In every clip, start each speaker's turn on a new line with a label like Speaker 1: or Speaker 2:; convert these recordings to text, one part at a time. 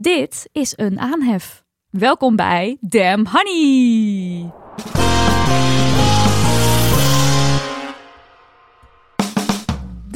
Speaker 1: Dit is een aanhef. Welkom bij Damn Honey.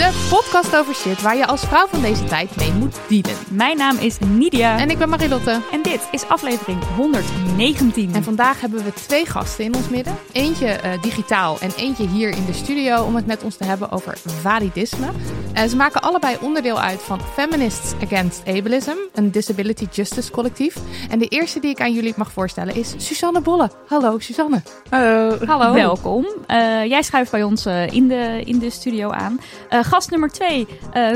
Speaker 2: De podcast over shit waar je als vrouw van deze tijd mee moet dealen.
Speaker 1: Mijn naam is Nidia.
Speaker 2: En ik ben Marilotte.
Speaker 1: En dit is aflevering 119.
Speaker 2: En vandaag hebben we twee gasten in ons midden. Eentje eh, digitaal en eentje hier in de studio om het met ons te hebben over validisme. Uh, ze maken allebei onderdeel uit van Feminists Against Ableism, een disability justice collectief. En de eerste die ik aan jullie mag voorstellen is Suzanne Bolle. Hallo Suzanne.
Speaker 1: Hallo. Hallo. Welkom. Uh, jij schuift bij ons in, de, in de studio aan. Gast nummer twee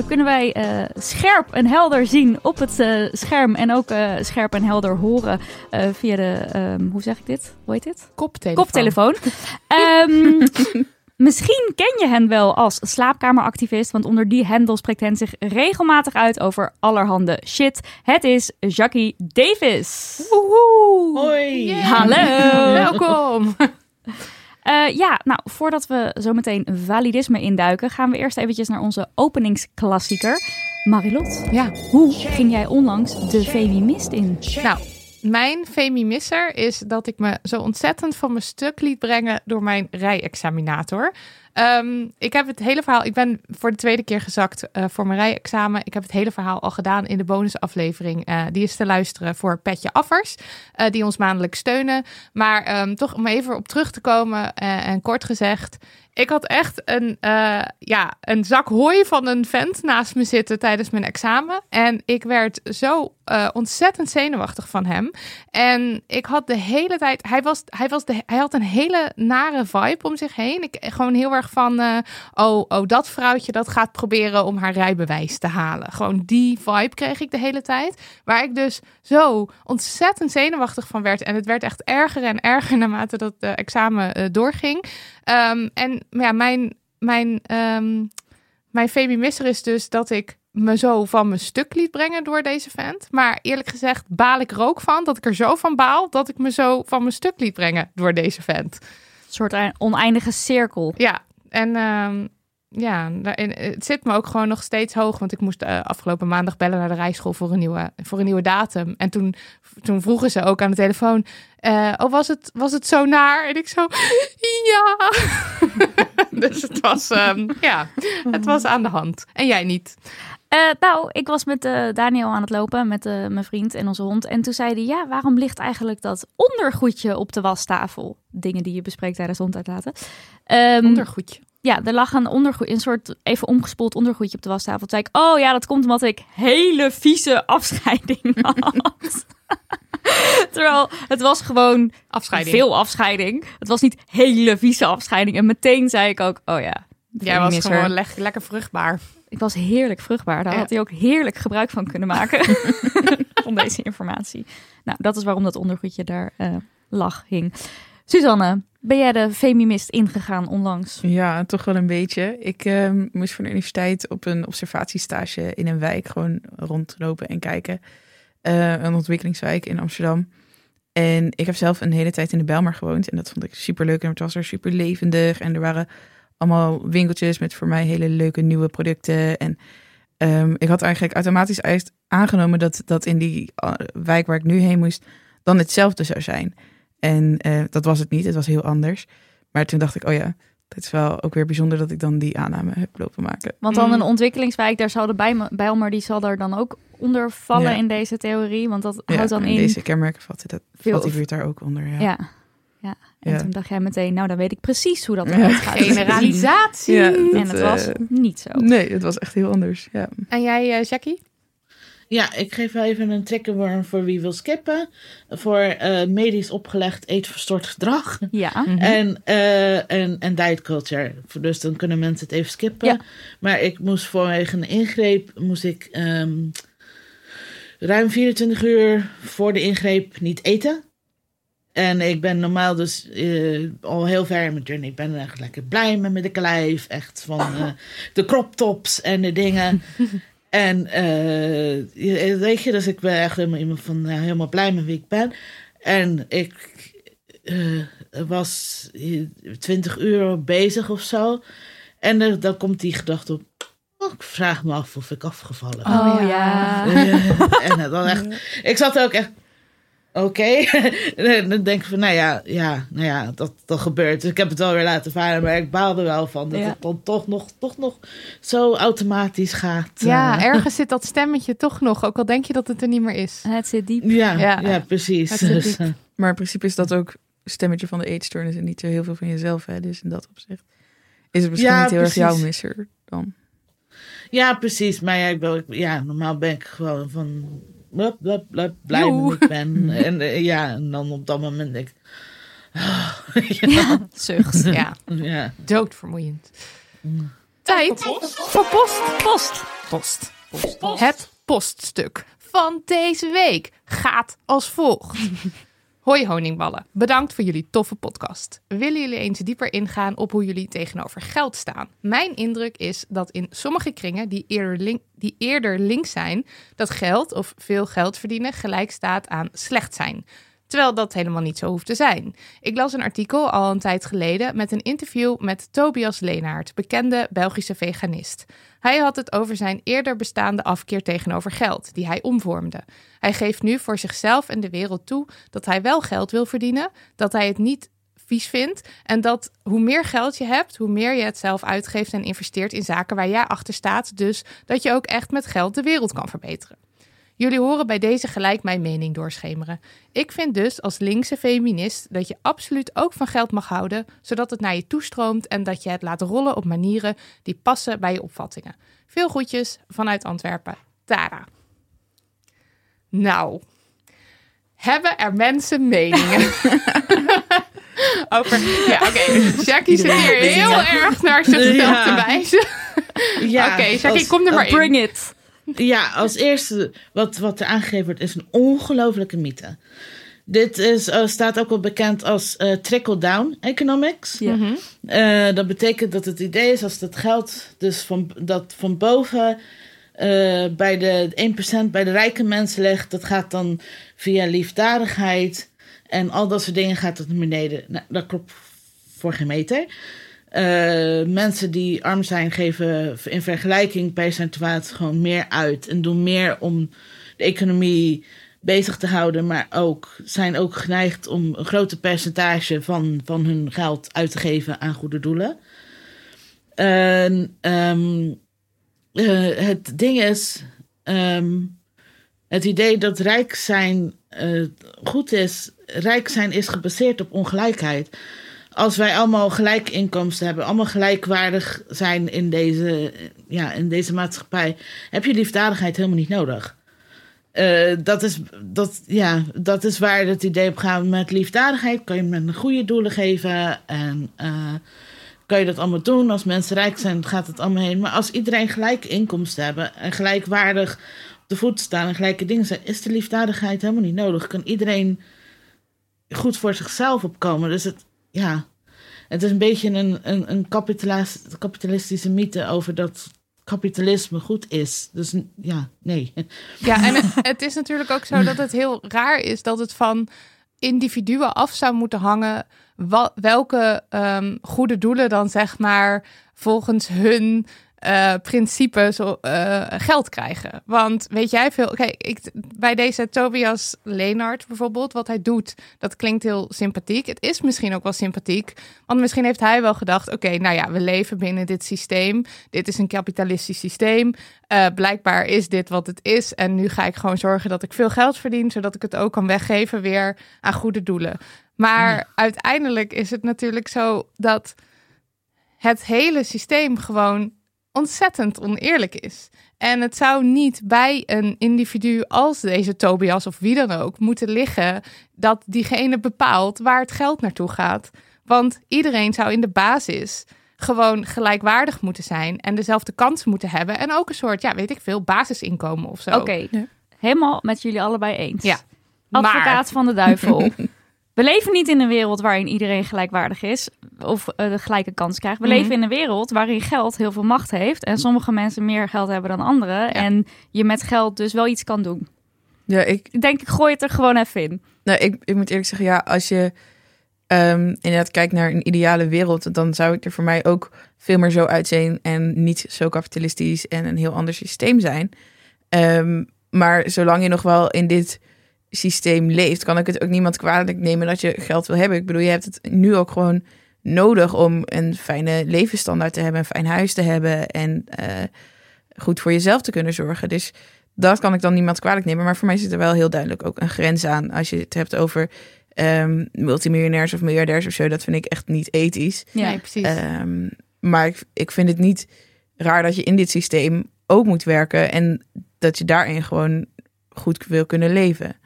Speaker 1: kunnen wij scherp en helder zien op het scherm en ook scherp en helder horen via de, um, hoe zeg ik dit? Hoe heet dit?
Speaker 2: Koptelefoon.
Speaker 1: Koptelefoon. um, Misschien ken je hen wel als slaapkameractivist, want onder die hendel spreekt hen zich regelmatig uit over allerhande shit. Het is Jackie Davis.
Speaker 2: Woehoe.
Speaker 3: Hoi.
Speaker 1: Hallo.
Speaker 2: Welkom.
Speaker 1: Uh, ja, nou, voordat we zo meteen validisme induiken, gaan we eerst eventjes naar onze openingsklassieker. Marilot,
Speaker 2: ja.
Speaker 1: hoe ging jij onlangs de Feminist in?
Speaker 2: Nou, mijn femimisser is dat ik me zo ontzettend van mijn stuk liet brengen door mijn rijexaminator. Um, ik heb het hele verhaal. Ik ben voor de tweede keer gezakt uh, voor mijn rijexamen. Ik heb het hele verhaal al gedaan in de bonusaflevering. Uh, die is te luisteren voor Petje Affers, uh, die ons maandelijk steunen. Maar um, toch om even op terug te komen en kort gezegd. Ik had echt een, uh, ja, een zak hooi van een vent naast me zitten tijdens mijn examen. En ik werd zo uh, ontzettend zenuwachtig van hem. En ik had de hele tijd. Hij, was, hij, was de, hij had een hele nare vibe om zich heen. Ik, gewoon heel erg van. Uh, oh, oh, dat vrouwtje dat gaat proberen om haar rijbewijs te halen. Gewoon die vibe kreeg ik de hele tijd. Waar ik dus zo ontzettend zenuwachtig van werd. En het werd echt erger en erger naarmate dat de examen doorging. Um, en ja, mijn, mijn, um, mijn femimisser is dus dat ik me zo van mijn stuk liet brengen door deze vent. Maar eerlijk gezegd baal ik er ook van dat ik er zo van baal dat ik me zo van mijn stuk liet brengen door deze vent.
Speaker 1: Een soort oneindige cirkel.
Speaker 2: Ja, en um, ja, het zit me ook gewoon nog steeds hoog. Want ik moest uh, afgelopen maandag bellen naar de rijschool voor een nieuwe, voor een nieuwe datum. En toen, toen vroegen ze ook aan de telefoon: uh, Oh, was het, was het zo naar? En ik zo: Ja. dus het was, um, ja, het was aan de hand. En jij niet?
Speaker 1: Uh, nou, ik was met Daniel aan het lopen, met mijn vriend en onze hond. En toen zei hij, ja, waarom ligt eigenlijk dat ondergoedje op de wastafel? Dingen die je bespreekt tijdens hond uitlaten.
Speaker 2: Um, ondergoedje?
Speaker 1: Ja, er lag een ondergoed, een soort even omgespoeld ondergoedje op de wastafel. Toen zei ik, oh ja, dat komt omdat ik hele vieze afscheiding had. Terwijl het was gewoon
Speaker 2: afscheiding.
Speaker 1: veel afscheiding. Het was niet hele vieze afscheiding. En meteen zei ik ook, oh ja.
Speaker 2: Jij was gewoon le lekker vruchtbaar.
Speaker 1: Ik was heerlijk vruchtbaar. Daar ja. had hij ook heerlijk gebruik van kunnen maken. van deze informatie. Nou, dat is waarom dat ondergoedje daar uh, lag, hing. Suzanne, ben jij de Femimist ingegaan onlangs?
Speaker 4: Ja, toch wel een beetje. Ik uh, moest voor de universiteit op een observatiestage in een wijk gewoon rondlopen en kijken. Uh, een ontwikkelingswijk in Amsterdam. En ik heb zelf een hele tijd in de Belmar gewoond. En dat vond ik super leuk. En het was er super levendig. En er waren allemaal winkeltjes met voor mij hele leuke nieuwe producten. En um, ik had eigenlijk automatisch aangenomen dat, dat in die uh, wijk waar ik nu heen moest, dan hetzelfde zou zijn. En eh, dat was het niet, het was heel anders. Maar toen dacht ik, oh ja, het is wel ook weer bijzonder dat ik dan die aanname heb lopen maken.
Speaker 1: Want dan
Speaker 2: Mm.
Speaker 1: een ontwikkelingswijk, daar zal de Bijl- Bijlmer, die zal daar dan ook onder vallen
Speaker 4: Ja.
Speaker 1: in deze theorie. Want dat
Speaker 4: Ja,
Speaker 1: houdt dan in
Speaker 4: deze kenmerken vatten, dat,
Speaker 1: veel-
Speaker 4: valt die buurt daar ook onder. Ja.
Speaker 1: Ja. ja. En
Speaker 4: Ja.
Speaker 1: toen dacht jij meteen, nou dan weet ik precies hoe dat eruit gaat.
Speaker 2: Generalisatie.
Speaker 4: Ja,
Speaker 1: En
Speaker 4: dat,
Speaker 1: het was
Speaker 4: eh,
Speaker 1: niet zo.
Speaker 4: Nee, het was echt heel anders. Ja.
Speaker 2: En jij, eh, Jackie?
Speaker 5: Ja, ik geef wel even een triggerwarning voor wie wil skippen. Voor eh, medisch opgelegd eetverstoord gedrag.
Speaker 1: Ja.
Speaker 5: En, eh, en, en diet culture. Dus dan kunnen mensen het even skippen.
Speaker 1: Ja.
Speaker 5: Maar ik moest vanwege een ingreep, moest ik ehm, ruim 24 uur voor de ingreep niet eten. En ik ben normaal dus eh, al heel ver in mijn journey. Ik ben echt lekker blij met mijn dikke lijf. Echt van eh, de crop tops en de dingen. en eh, je- weet je, dus ik ben echt helemaal iemand van nou, helemaal blij met wie ik ben. En ik eh, was eh, 20 uur bezig of zo. En er, dan komt die gedachte op. Oh, ik vraag me af of ik afgevallen ben.
Speaker 1: Oh, ja.
Speaker 5: Eh, en dan echt, ik zat ook echt. Oké. En dan denk ik van, nou ja, ja, nou ja dat, dat gebeurt. Dus ik heb het wel weer laten varen, maar ik baalde wel van dat
Speaker 1: Ja.
Speaker 5: het dan toch nog, toch nog zo automatisch gaat.
Speaker 2: Ja,
Speaker 5: eh.
Speaker 2: ergens zit dat stemmetje toch nog, ook al denk je dat het er niet meer is.
Speaker 1: Het zit diep.
Speaker 5: ja,
Speaker 2: Ja.
Speaker 5: ja, precies. Dus,
Speaker 2: diep.
Speaker 5: eh,
Speaker 4: Maar in principe is dat ook een stemmetje van de eetstoornis en niet zo heel veel van jezelf. Hè? Dus in dat opzicht is het misschien
Speaker 5: Ja,
Speaker 4: niet heel erg jouw misser dan.
Speaker 5: ja, precies. Maar ja, ik ben, ja, normaal ben ik gewoon van blub, blub, blub, blij wie ik ben. En eh, ja, en dan op dat moment denk ik. ja,
Speaker 1: Ja, zucht.
Speaker 2: Ja,
Speaker 5: ja.
Speaker 2: doodvermoeiend. Tijd voor post.
Speaker 1: Post.
Speaker 2: Post. Het poststuk van deze week gaat als volgt. Hoi honingballen, bedankt voor jullie toffe podcast. Willen jullie eens dieper ingaan op hoe jullie tegenover geld staan? Mijn indruk is dat in sommige kringen die eerder, link, die eerder links zijn, dat geld of veel geld verdienen gelijk staat aan slecht zijn. Terwijl dat helemaal niet zo hoeft te zijn. Ik las een artikel al een tijd geleden met een interview met Tobias Leenaert, bekende Belgische veganist. Hij had het over zijn eerder bestaande afkeer tegenover geld, die hij omvormde. Hij geeft nu voor zichzelf en de wereld toe dat hij wel geld wil verdienen, dat hij het niet vies vindt en dat hoe meer geld je hebt, hoe meer je het zelf uitgeeft en investeert in zaken waar jij achter staat, dus dat je ook echt met geld de wereld kan verbeteren. Jullie horen bij deze gelijk mijn mening doorschemeren. Ik vind dus als linkse feminist dat je absoluut ook van geld mag houden, zodat het naar je toestroomt en dat je het laat rollen op manieren die passen bij je opvattingen. Veel groetjes vanuit Antwerpen, Tara. Nou, hebben er mensen meningen? Over. Ja, oké. Jackie zit hier heel erg naar zichzelf
Speaker 5: Ja.
Speaker 2: te wijzen.
Speaker 5: ja
Speaker 2: Oké, Jackie, kom er maar in.
Speaker 1: Bring it.
Speaker 5: Ja, als eerste wat, wat er aangegeven wordt is een ongelofelijke mythe. Dit is, eh, staat ook wel bekend als eh, trickle-down economics.
Speaker 1: Ja.
Speaker 2: Mhm.
Speaker 5: Eh, dat betekent dat het idee is als dat geld dus van, dat van boven eh, bij de 1% bij de rijke mensen ligt, dat gaat dan via liefdadigheid en al dat soort dingen gaat dat naar beneden. Nou, dat klopt voor geen meter. Eh, mensen die arm zijn geven in vergelijking percentuaal gewoon meer uit en doen meer om de economie bezig te houden, maar ook zijn ook geneigd om een groter percentage van, van hun geld uit te geven aan goede doelen. En, ehm, eh, het ding is, ehm, het idee dat rijk zijn eh, goed is, rijk zijn is gebaseerd op ongelijkheid. Als wij allemaal gelijke inkomsten hebben, allemaal gelijkwaardig zijn in deze, ja, in deze maatschappij, heb je liefdadigheid helemaal niet nodig. Eh, dat, is, dat, ja, dat is waar het idee op gaat. Met liefdadigheid kan je met goede doelen geven. En eh, kan je dat allemaal doen. Als mensen rijk zijn, gaat het allemaal heen. Maar als iedereen gelijke inkomsten hebben en gelijkwaardig op de voet staan en gelijke dingen zijn, is de liefdadigheid helemaal niet nodig. Kan iedereen goed voor zichzelf opkomen. Dus het, ja, het is een beetje een, een, een kapitalis- kapitalistische mythe over dat kapitalisme goed is. Dus ja, nee.
Speaker 2: Ja, en het, het is natuurlijk ook zo dat het heel raar is dat het van individuen af zou moeten hangen welke ehm, goede doelen dan zeg maar volgens hun eh, principe zo, eh, geld krijgen. Want weet jij veel... Kijk, ik, bij deze Tobias Leenaert bijvoorbeeld, wat hij doet, dat klinkt heel sympathiek. Het is misschien ook wel sympathiek, want misschien heeft hij wel gedacht... oké, nou ja, we leven binnen dit systeem. Dit is een kapitalistisch systeem. Uh, blijkbaar is dit wat het is. En nu ga ik gewoon zorgen dat ik veel geld verdien, zodat ik het ook kan weggeven weer aan goede doelen. Maar uiteindelijk is het natuurlijk zo dat het hele systeem gewoon ontzettend oneerlijk is. En het zou niet bij een individu als deze Tobias of wie dan ook moeten liggen dat diegene bepaalt waar het geld naartoe gaat. Want iedereen zou in de basis gewoon gelijkwaardig moeten zijn en dezelfde kansen moeten hebben. En ook een soort, ja, weet ik veel, basisinkomen of zo.
Speaker 1: Oké, helemaal met jullie allebei eens.
Speaker 2: Ja.
Speaker 1: Advocaat van de duivel. We leven niet in een wereld waarin iedereen gelijkwaardig is of uh, de gelijke kans krijgt. We
Speaker 2: Mhm.
Speaker 1: leven in een wereld waarin geld heel veel macht heeft en sommige mensen meer geld hebben dan anderen. En je met geld dus wel iets kan doen.
Speaker 4: Ja, ik,
Speaker 1: Ik denk, ik gooi het er gewoon even in.
Speaker 4: nou, ik, ik moet eerlijk zeggen, ja, als je ehm, inderdaad kijkt naar een ideale wereld, dan zou het er voor mij ook veel meer zo uitzien en niet zo kapitalistisch en een heel ander systeem zijn. Ehm, maar zolang je nog wel in dit systeem leeft, kan ik het ook niemand kwalijk nemen dat je geld wil hebben. Ik bedoel, je hebt het nu ook gewoon nodig om een fijne levensstandaard te hebben, een fijn huis te hebben en eh, goed voor jezelf te kunnen zorgen. Dus dat kan ik dan niemand kwalijk nemen. Maar voor mij zit er wel heel duidelijk ook een grens aan. Als je het hebt over ehm, multimiljonairs of miljardairs of zo, dat vind ik echt niet ethisch.
Speaker 1: Ja.
Speaker 2: Nee, precies.
Speaker 4: Ehm, maar ik, ik vind het niet raar dat je in dit systeem ook moet werken en dat je daarin gewoon goed wil kunnen leven.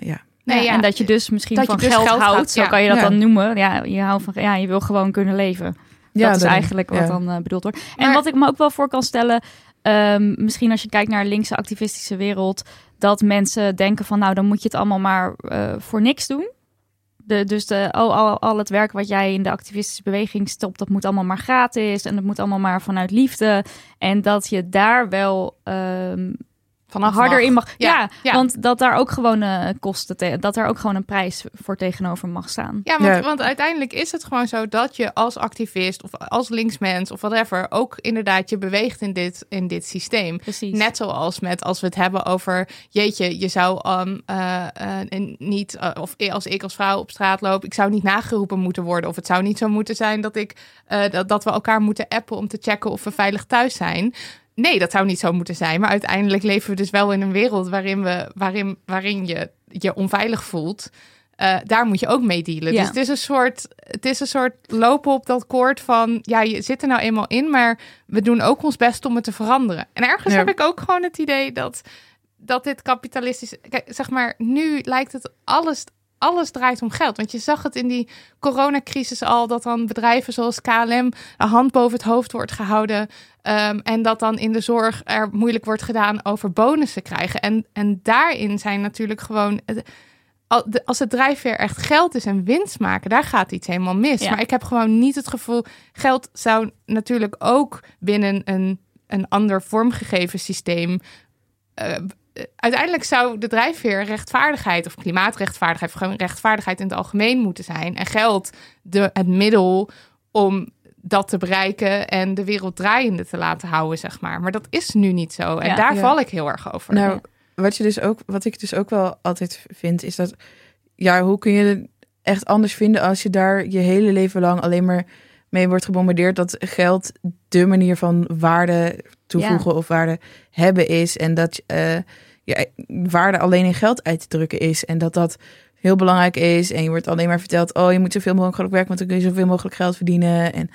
Speaker 4: Ja,
Speaker 2: nee,
Speaker 1: Ja,
Speaker 2: ja.
Speaker 1: En dat je dus misschien
Speaker 2: Dat
Speaker 1: van
Speaker 2: dus
Speaker 1: geld,
Speaker 2: geld
Speaker 1: houdt,
Speaker 2: gaat,
Speaker 1: zo
Speaker 2: ja.
Speaker 1: kan je dat
Speaker 4: Ja.
Speaker 1: dan noemen. Ja, je, houdt van, ja, je wil gewoon kunnen leven. dat is eigenlijk wat
Speaker 4: Ja.
Speaker 1: dan eh, bedoeld wordt. En
Speaker 2: Maar-
Speaker 1: wat ik me ook wel voor kan stellen, ehm, misschien als je kijkt naar de linkse activistische wereld, dat mensen denken van nou, dan moet je het allemaal maar eh, voor niks doen. De, dus de, al, al, al het werk wat jij in de activistische beweging stopt, dat moet allemaal maar gratis en dat moet allemaal maar vanuit liefde. En dat je daar wel ehm,
Speaker 2: Vanaf
Speaker 1: harder
Speaker 2: mag.
Speaker 1: in mag. Ja,
Speaker 2: Ja, ja.
Speaker 1: want dat daar ook gewoon eh, kosten, te- dat daar ook gewoon een prijs voor tegenover mag staan.
Speaker 2: Ja, want,
Speaker 4: Ja.
Speaker 2: want uiteindelijk is het gewoon zo dat je als activist of als linksmens of whatever ook inderdaad je beweegt in dit, in dit systeem.
Speaker 1: Precies.
Speaker 2: Net zoals met als we het hebben over jeetje, je zou um, eh, eh, niet of als ik als vrouw op straat loop, ik zou niet nageroepen moeten worden of het zou niet zo moeten zijn dat ik eh, dat, dat we elkaar moeten appen om te checken of we veilig thuis zijn. Nee, dat zou niet zo moeten zijn. Maar uiteindelijk leven we dus wel in een wereld waarin, we, waarin, waarin je je onveilig voelt. Eh, daar moet je ook mee dealen.
Speaker 1: Ja.
Speaker 2: Dus het is, een soort, het is een soort lopen op dat koord van... ja, je zit er nou eenmaal in, maar we doen ook ons best om het te veranderen. En ergens
Speaker 4: Ja.
Speaker 2: heb ik ook gewoon het idee dat, dat dit kapitalistisch... Kijk, zeg maar, nu lijkt het alles... Alles draait om geld. Want je zag het in die coronacrisis al... dat dan bedrijven zoals KLM een hand boven het hoofd wordt gehouden... Ehm, en dat dan in de zorg er moeilijk wordt gedaan over bonussen krijgen. En, en daarin zijn natuurlijk gewoon. Als het drijfveer echt geld is en winst maken, daar gaat iets helemaal mis.
Speaker 1: Ja.
Speaker 2: Maar ik heb gewoon niet het gevoel. Geld zou natuurlijk ook binnen een, een ander vormgegeven systeem. Uiteindelijk zou de drijfveer rechtvaardigheid of klimaatrechtvaardigheid, of gewoon rechtvaardigheid in het algemeen moeten zijn. En geld de, het middel om dat te bereiken en de wereld draaiende te laten houden, zeg maar. Maar dat is nu niet zo. En
Speaker 1: Ja.
Speaker 2: daar
Speaker 4: Ja.
Speaker 2: val ik heel erg over.
Speaker 4: Nou, wat, je dus ook, wat ik dus ook wel altijd vind, is dat... Ja, hoe kun je het echt anders vinden als je daar je hele leven lang alleen maar mee wordt gebombardeerd dat geld de manier van waarde toevoegen of waarde hebben is. En dat eh ja, waarde alleen in geld uit te drukken is. En dat dat heel belangrijk is. En je wordt alleen maar verteld, oh, je moet zoveel mogelijk werken, want dan kun je zoveel mogelijk geld verdienen. En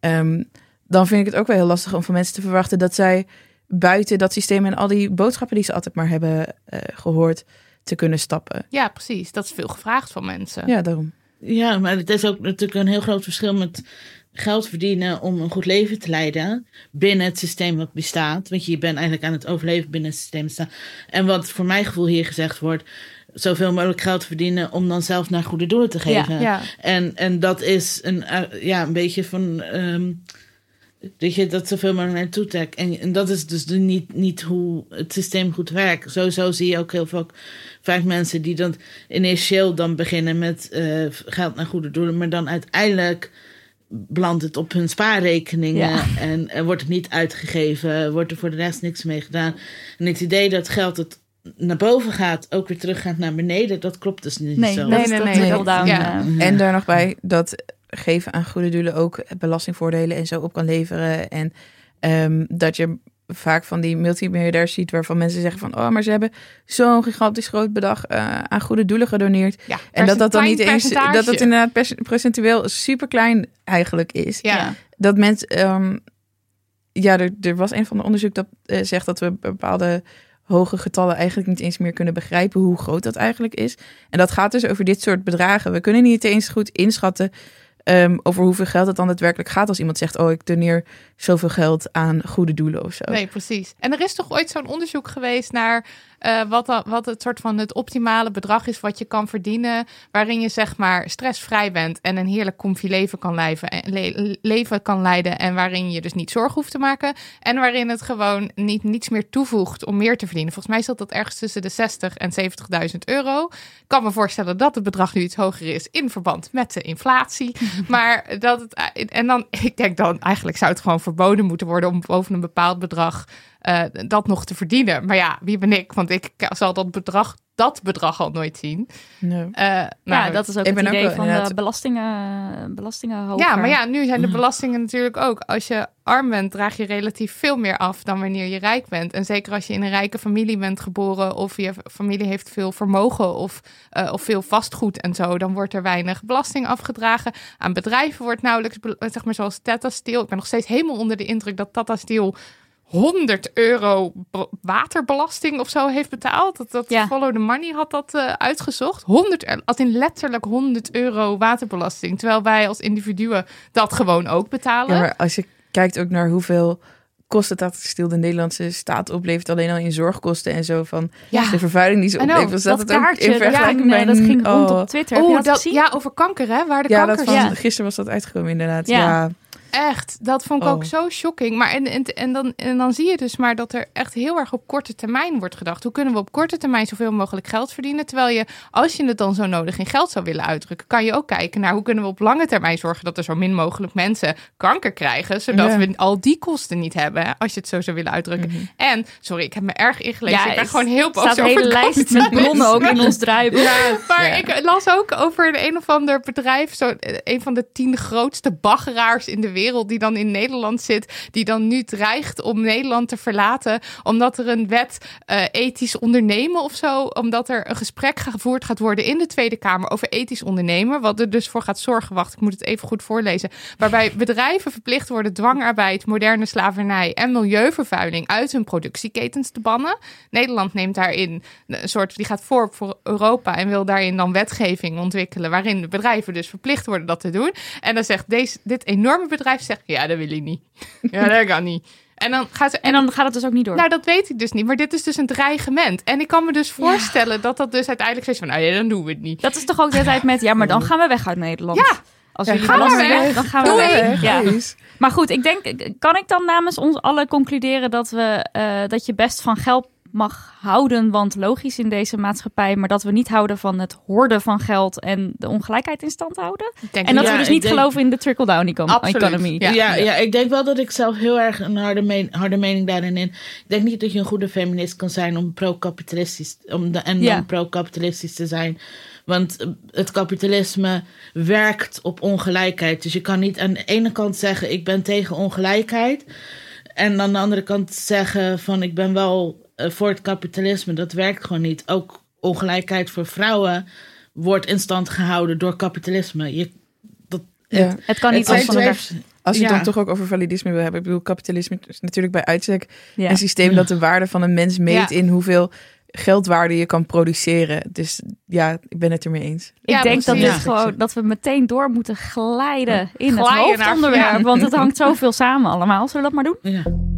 Speaker 4: ehm, dan vind ik het ook wel heel lastig om van mensen te verwachten dat zij buiten dat systeem en al die boodschappen die ze altijd maar hebben eh, gehoord te kunnen stappen.
Speaker 2: Ja, precies. Dat is veel gevraagd van mensen.
Speaker 4: Ja, daarom.
Speaker 5: Ja, maar het is ook natuurlijk een heel groot verschil met geld verdienen om een goed leven te leiden binnen het systeem wat bestaat. Want je bent eigenlijk aan het overleven binnen het systeem staan. En wat voor mijn gevoel hier gezegd wordt, zoveel mogelijk geld verdienen om dan zelf naar goede doelen te geven.
Speaker 2: Ja.
Speaker 5: En, en dat is een, eh, ja, een beetje van. ehm, dat je dat zoveel mogelijk naartoe trekt. En, en dat is dus niet, niet hoe het systeem goed werkt. Sowieso zie je ook heel vaak, vaak mensen die dan initieel dan beginnen met eh, geld naar goede doelen, maar dan uiteindelijk belandt het op hun spaarrekeningen
Speaker 1: Ja.
Speaker 5: en wordt het niet uitgegeven, wordt er voor de rest niks mee gedaan. En het idee dat geld dat naar boven gaat, ook weer terug gaat naar beneden, dat klopt dus niet
Speaker 1: Nee,
Speaker 5: zo.
Speaker 2: Nee, nee,
Speaker 1: dat
Speaker 2: nee,
Speaker 1: down.
Speaker 2: ja.
Speaker 4: En daar nog bij dat geven aan goede doelen ook belastingvoordelen en zo op kan leveren. En ehm, dat je vaak van die multimiljonairs ziet waarvan mensen zeggen van... oh, maar ze hebben zo'n gigantisch groot bedrag eh, aan goede doelen gedoneerd.
Speaker 2: Ja,
Speaker 4: En dat dat dan niet eens... Dat dat inderdaad procentueel super klein eigenlijk is.
Speaker 2: Ja.
Speaker 1: Ja.
Speaker 4: Dat mensen... ehm, ja, er, er was een van de onderzoek dat eh, zegt dat we bepaalde hoge getallen eigenlijk niet eens meer kunnen begrijpen hoe groot dat eigenlijk is. En dat gaat dus over dit soort bedragen. We kunnen niet eens goed inschatten ehm, over hoeveel geld het dan daadwerkelijk gaat als iemand zegt, oh, ik doneer zoveel geld aan goede doelen of zo.
Speaker 2: Nee, precies. En er is toch ooit zo'n onderzoek geweest naar eh, wat, dan, wat het soort van het optimale bedrag is wat je kan verdienen, waarin je zeg maar stressvrij bent en een heerlijk comfy leven kan leven, en le- leven kan leiden en waarin je dus niet zorgen hoeft te maken en waarin het gewoon niet niets meer toevoegt om meer te verdienen. Volgens mij zat dat ergens tussen de 60 en 70.000 euro. Ik kan me voorstellen dat het bedrag nu iets hoger is in verband met de inflatie, maar dat het en dan ik denk dan eigenlijk zou het gewoon verboden moeten worden om boven een bepaald bedrag eh, dat nog te verdienen. Maar ja, wie ben ik? Want ik zal dat bedrag, dat bedrag al nooit zien.
Speaker 4: Nee.
Speaker 2: Eh,
Speaker 1: ja,
Speaker 2: nou,
Speaker 1: dat is ook
Speaker 4: ik
Speaker 1: het
Speaker 4: ook
Speaker 1: idee van de
Speaker 4: inderdaad-
Speaker 1: belastingen, belastingen hoger.
Speaker 2: ja, maar ja, nu zijn de belastingen natuurlijk ook. Als je arm bent, draag je relatief veel meer af dan wanneer je rijk bent. En zeker als je in een rijke familie bent geboren of je familie heeft veel vermogen of, eh, of veel vastgoed en zo, dan wordt er weinig belasting afgedragen. Aan bedrijven wordt nauwelijks, zeg maar zoals Tata Steel. Ik ben nog steeds helemaal onder de indruk dat Tata Steel 100 euro be- waterbelasting of zo heeft betaald. Dat, dat
Speaker 1: Ja.
Speaker 2: Follow the Money had dat eh, uitgezocht. 100, er- als in letterlijk 100 euro waterbelasting. Terwijl wij als individuen dat gewoon ook betalen.
Speaker 4: Ja, maar als je kijkt ook naar hoeveel kosten dat stil de Nederlandse staat oplevert, alleen al in zorgkosten en zo van
Speaker 2: Ja.
Speaker 4: de vervuiling die ze
Speaker 2: I know,
Speaker 4: oplevert.
Speaker 1: dat
Speaker 4: staat het ook
Speaker 1: kaartje,
Speaker 4: in
Speaker 1: dat,
Speaker 4: vergelijking met
Speaker 1: dat ging rond
Speaker 4: oh,
Speaker 1: op Twitter.
Speaker 2: Oh,
Speaker 1: dat
Speaker 2: dat, ja, over kanker, hè? Waar de
Speaker 4: Ja,
Speaker 2: kanker
Speaker 4: dat van,
Speaker 1: Ja.
Speaker 4: gisteren was dat uitgekomen inderdaad.
Speaker 1: Ja.
Speaker 4: Ja,
Speaker 2: Echt, dat vond ik
Speaker 4: Oh.
Speaker 2: ook zo shocking. Maar en, en, en, dan, en dan zie je dus maar dat er echt heel erg op korte termijn wordt gedacht. Hoe kunnen we op korte termijn zoveel mogelijk geld verdienen? Terwijl je, als je het dan zo nodig in geld zou willen uitdrukken, kan je ook kijken naar hoe kunnen we op lange termijn zorgen dat er zo min mogelijk mensen kanker krijgen. Zodat
Speaker 4: Ja.
Speaker 2: we al die kosten niet hebben, als je het zo zou willen uitdrukken. En, sorry, ik heb me erg ingelezen. ik ben
Speaker 1: het
Speaker 2: gewoon heel boos
Speaker 1: staat een
Speaker 2: over
Speaker 1: hele lijst met bronnen ook in ons draaiboek.
Speaker 2: Ja, maar
Speaker 4: Ja.
Speaker 2: ik las ook over een, een of ander bedrijf, zo, eh, een van de tien grootste baggeraars in de wereld, die dan in Nederland zit, die dan nu dreigt om Nederland te verlaten, omdat er een wet eh, ethisch ondernemen of zo, omdat er een gesprek gevoerd gaat worden in de Tweede Kamer over ethisch ondernemen, wat er dus voor gaat zorgen, wacht, ik moet het even goed voorlezen, waarbij bedrijven verplicht worden dwangarbeid, moderne slavernij en milieuvervuiling uit hun productieketens te bannen. Nederland neemt daarin een soort, die gaat voor voor Europa en wil daarin dan wetgeving ontwikkelen, waarin bedrijven dus verplicht worden dat te doen. En dan zegt deze, dit enorme bedrijf, zegt, ja, dat wil ik niet. Ja, dat kan niet. En dan gaat ze,
Speaker 1: En dan gaat het dus ook niet door.
Speaker 2: nou, dat weet ik dus niet, maar dit is dus een dreigement. En ik kan me dus voorstellen dat dat dus uiteindelijk is van, nou ja, dan doen we het niet.
Speaker 1: Dat is toch ook de tijd met, ja, maar dan gaan we weg uit Nederland.
Speaker 2: Ja.
Speaker 1: Als
Speaker 4: Ja,
Speaker 1: jullie
Speaker 2: ga maar
Speaker 1: belasting
Speaker 2: weg.
Speaker 1: weg, dan gaan we
Speaker 2: Doei.
Speaker 1: weg. Ja. Maar goed, ik denk, kan ik dan namens ons allen concluderen dat, we, eh, dat je best van geld mag houden, want logisch in deze maatschappij, maar dat we niet houden van het hoorden van geld en de ongelijkheid in stand houden? En dat
Speaker 5: Ja,
Speaker 1: we dus niet
Speaker 5: denk-
Speaker 1: geloven in de trickle-down econ-
Speaker 2: Absoluut,
Speaker 1: economy.
Speaker 2: ja.
Speaker 5: Ja, ja, ik denk wel dat ik zelf heel erg een harde, men- harde mening daarin in. Ik denk niet dat je een goede feminist kan zijn om pro-kapitalistisch om de, en
Speaker 1: Ja.
Speaker 5: dan pro-kapitalistisch te zijn. Want eh, het kapitalisme werkt op ongelijkheid. Dus je kan niet aan de ene kant zeggen ik ben tegen ongelijkheid. En aan de andere kant zeggen van ik ben wel voor het kapitalisme. Dat werkt gewoon niet. Ook ongelijkheid voor vrouwen wordt in stand gehouden door kapitalisme. Je, dat,
Speaker 4: Ja.
Speaker 1: Het kan niet
Speaker 5: het
Speaker 1: als van
Speaker 4: Als je het dan toch ook over validisme wil hebben. Ik bedoel, kapitalisme is natuurlijk bij uitstek
Speaker 1: Ja.
Speaker 4: een systeem dat de waarde van een mens meet
Speaker 2: Ja.
Speaker 4: in hoeveel geldwaarde je kan produceren. Dus ja, ik ben het ermee eens.
Speaker 1: Ik denk dat, dit gewoon, dat we meteen door moeten glijden in het
Speaker 2: Glijden naar-
Speaker 1: hoofdonderwerp.
Speaker 2: ja.
Speaker 1: Want het hangt zoveel samen allemaal. Zullen we dat maar doen?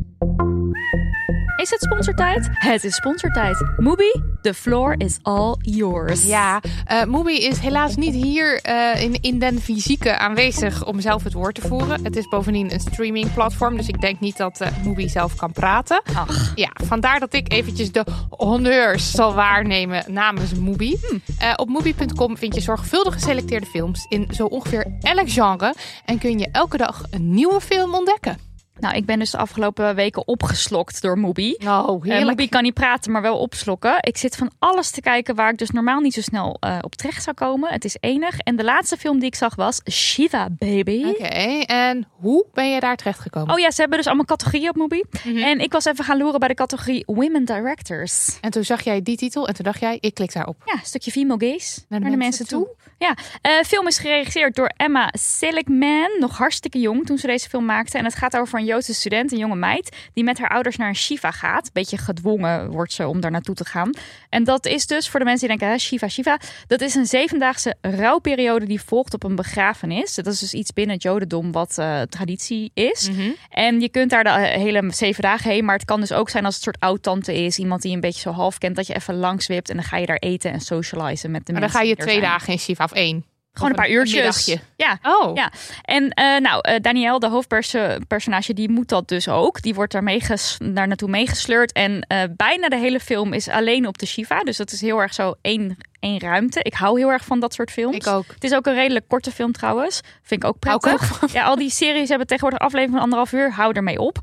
Speaker 1: Is het sponsortijd? Het is sponsortijd. Mubi, the floor is all yours.
Speaker 2: Ja, uh, Mubi is helaas niet hier uh, in, in den fysieke aanwezig om zelf het woord te voeren. Het is bovendien een streamingplatform, dus ik denk niet dat uh, Mubi zelf kan praten.
Speaker 1: Ach.
Speaker 2: Ja, vandaar dat ik eventjes de honneurs zal waarnemen namens Mubi.
Speaker 1: Hm.
Speaker 2: op Mubi.com vind je zorgvuldig geselecteerde films in zo ongeveer elk genre en kun je elke dag een nieuwe film ontdekken.
Speaker 1: Nou, ik ben dus de afgelopen weken opgeslokt door Mubi.
Speaker 2: Oh,
Speaker 1: Uh, Mubi kan niet praten, maar wel opslokken. Ik zit van alles te kijken waar ik dus normaal niet zo snel uh, op terecht zou komen. Het is enig. En de laatste film die ik zag was Shiva Baby.
Speaker 2: Oké, okay. en hoe ben je daar terecht gekomen?
Speaker 1: Oh ja, ze hebben dus allemaal categorieën op Mubi. Mm -hmm. En ik was even gaan loeren bij de categorie Women Directors.
Speaker 2: En toen zag jij die titel en toen dacht jij, ik klik daarop.
Speaker 1: Ja, een stukje female gaze naar de, naar de mensen, toe. toe. Ja, uh, film is geregisseerd door Emma Seligman, nog hartstikke jong toen ze deze film maakte. En het gaat over een Joodse student, een jonge meid, die met haar ouders naar een shiva gaat. Beetje gedwongen wordt ze om daar naartoe te gaan. En dat is dus, voor de mensen die denken, shiva, shiva, dat is een zevendaagse rouwperiode die volgt op een begrafenis. Dat is dus iets binnen het jodendom wat uh, traditie is.
Speaker 2: Mm -hmm.
Speaker 1: En je kunt daar de hele zeven dagen heen, maar het kan dus ook zijn als het soort oud-tante is. Iemand die je een beetje zo half kent, dat je even langs wipt en dan ga je daar eten en socializen met de
Speaker 2: maar
Speaker 1: mensen.
Speaker 2: dan ga je twee dagen in shiva of één.
Speaker 1: Gewoon een paar uurtjes.
Speaker 2: Een
Speaker 1: ja.
Speaker 2: Oh.
Speaker 1: ja. En uh, nou, uh, Danielle, de hoofdpersonage, die moet dat dus ook. Die wordt daar, meeges daar naartoe meegesleurd. En uh, bijna de hele film is alleen op de Shiva. Dus dat is heel erg zo één, één ruimte. Ik hou heel erg van dat soort films.
Speaker 2: Ik ook.
Speaker 1: Het is ook een redelijk korte film trouwens. Vind ik ook prettig.
Speaker 2: Ook.
Speaker 1: Ja, al die series hebben tegenwoordig aflevering van anderhalf uur. Hou ermee op.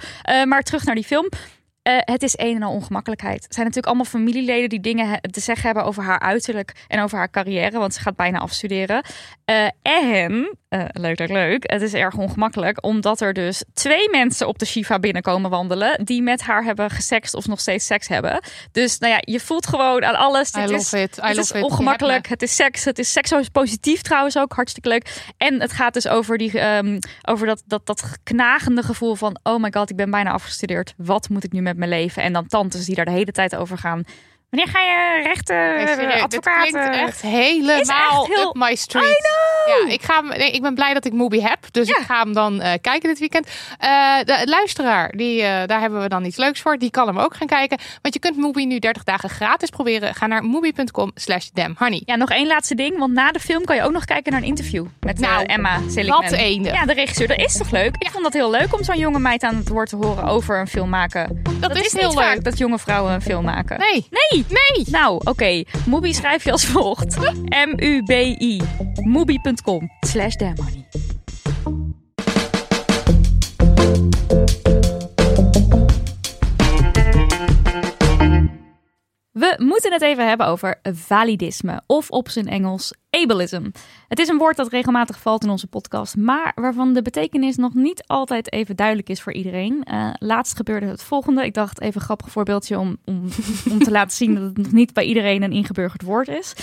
Speaker 1: maar terug naar die film. Uh, het is een en al ongemakkelijkheid. Het zijn natuurlijk allemaal familieleden die dingen te zeggen hebben over haar uiterlijk en over haar carrière, want ze gaat bijna afstuderen. Uh, en, uh, leuk, leuk, leuk, het is erg ongemakkelijk, omdat er dus twee mensen op de Shiva binnenkomen wandelen die met haar hebben gesext of nog steeds seks hebben. Dus nou ja, je voelt gewoon aan alles. Dit is,
Speaker 2: it. I
Speaker 1: het is
Speaker 2: it.
Speaker 1: ongemakkelijk, het is seks, het is seksueel positief trouwens ook, hartstikke leuk. En het gaat dus over, die, um, over dat, dat, dat knagende gevoel van, oh my god, ik ben bijna afgestudeerd. Wat moet ik nu met mijn leven. En dan tantes die daar de hele tijd over gaan. Wanneer ga je rechten,
Speaker 2: nee,
Speaker 1: advocaat?
Speaker 2: Dit echt helemaal
Speaker 1: echt heel...
Speaker 2: up my street. Ja, ik, ga, nee, ik ben blij dat ik Mubi heb. Dus
Speaker 1: ja.
Speaker 2: ik ga hem dan uh, kijken dit weekend. Uh, de luisteraar, die, uh, daar hebben we dan iets leuks voor. Die kan hem ook gaan kijken. Want je kunt Mubi nu 30 dagen gratis proberen. Ga naar mubi.com slash damnhoney.
Speaker 1: Ja, nog één laatste ding. Want na de film kan je ook nog kijken naar een interview. Met
Speaker 2: nou,
Speaker 1: Emma Seligman.
Speaker 2: Wat ene.
Speaker 1: Ja, de regisseur. Dat is toch leuk? Ik vond dat heel leuk om zo'n jonge meid aan het woord te horen over een film maken.
Speaker 2: Dat,
Speaker 1: dat
Speaker 2: is, heel leuk.
Speaker 1: vaak dat jonge vrouwen een film maken.
Speaker 2: Nee.
Speaker 1: Nee.
Speaker 2: Nee.
Speaker 1: Nou, oké. Okay. Schrijf je als volgt. M-U-B-I. Mubi.com slash damnmoney. We moeten het even hebben over validisme, of op zijn Engels ableism. Het is een woord dat regelmatig valt in onze podcast, maar waarvan de betekenis nog niet altijd even duidelijk is voor iedereen. Uh, laatst gebeurde het volgende. Ik dacht even een grappig voorbeeldje om, om, om te laten zien dat het nog niet bij iedereen een ingeburgerd woord is.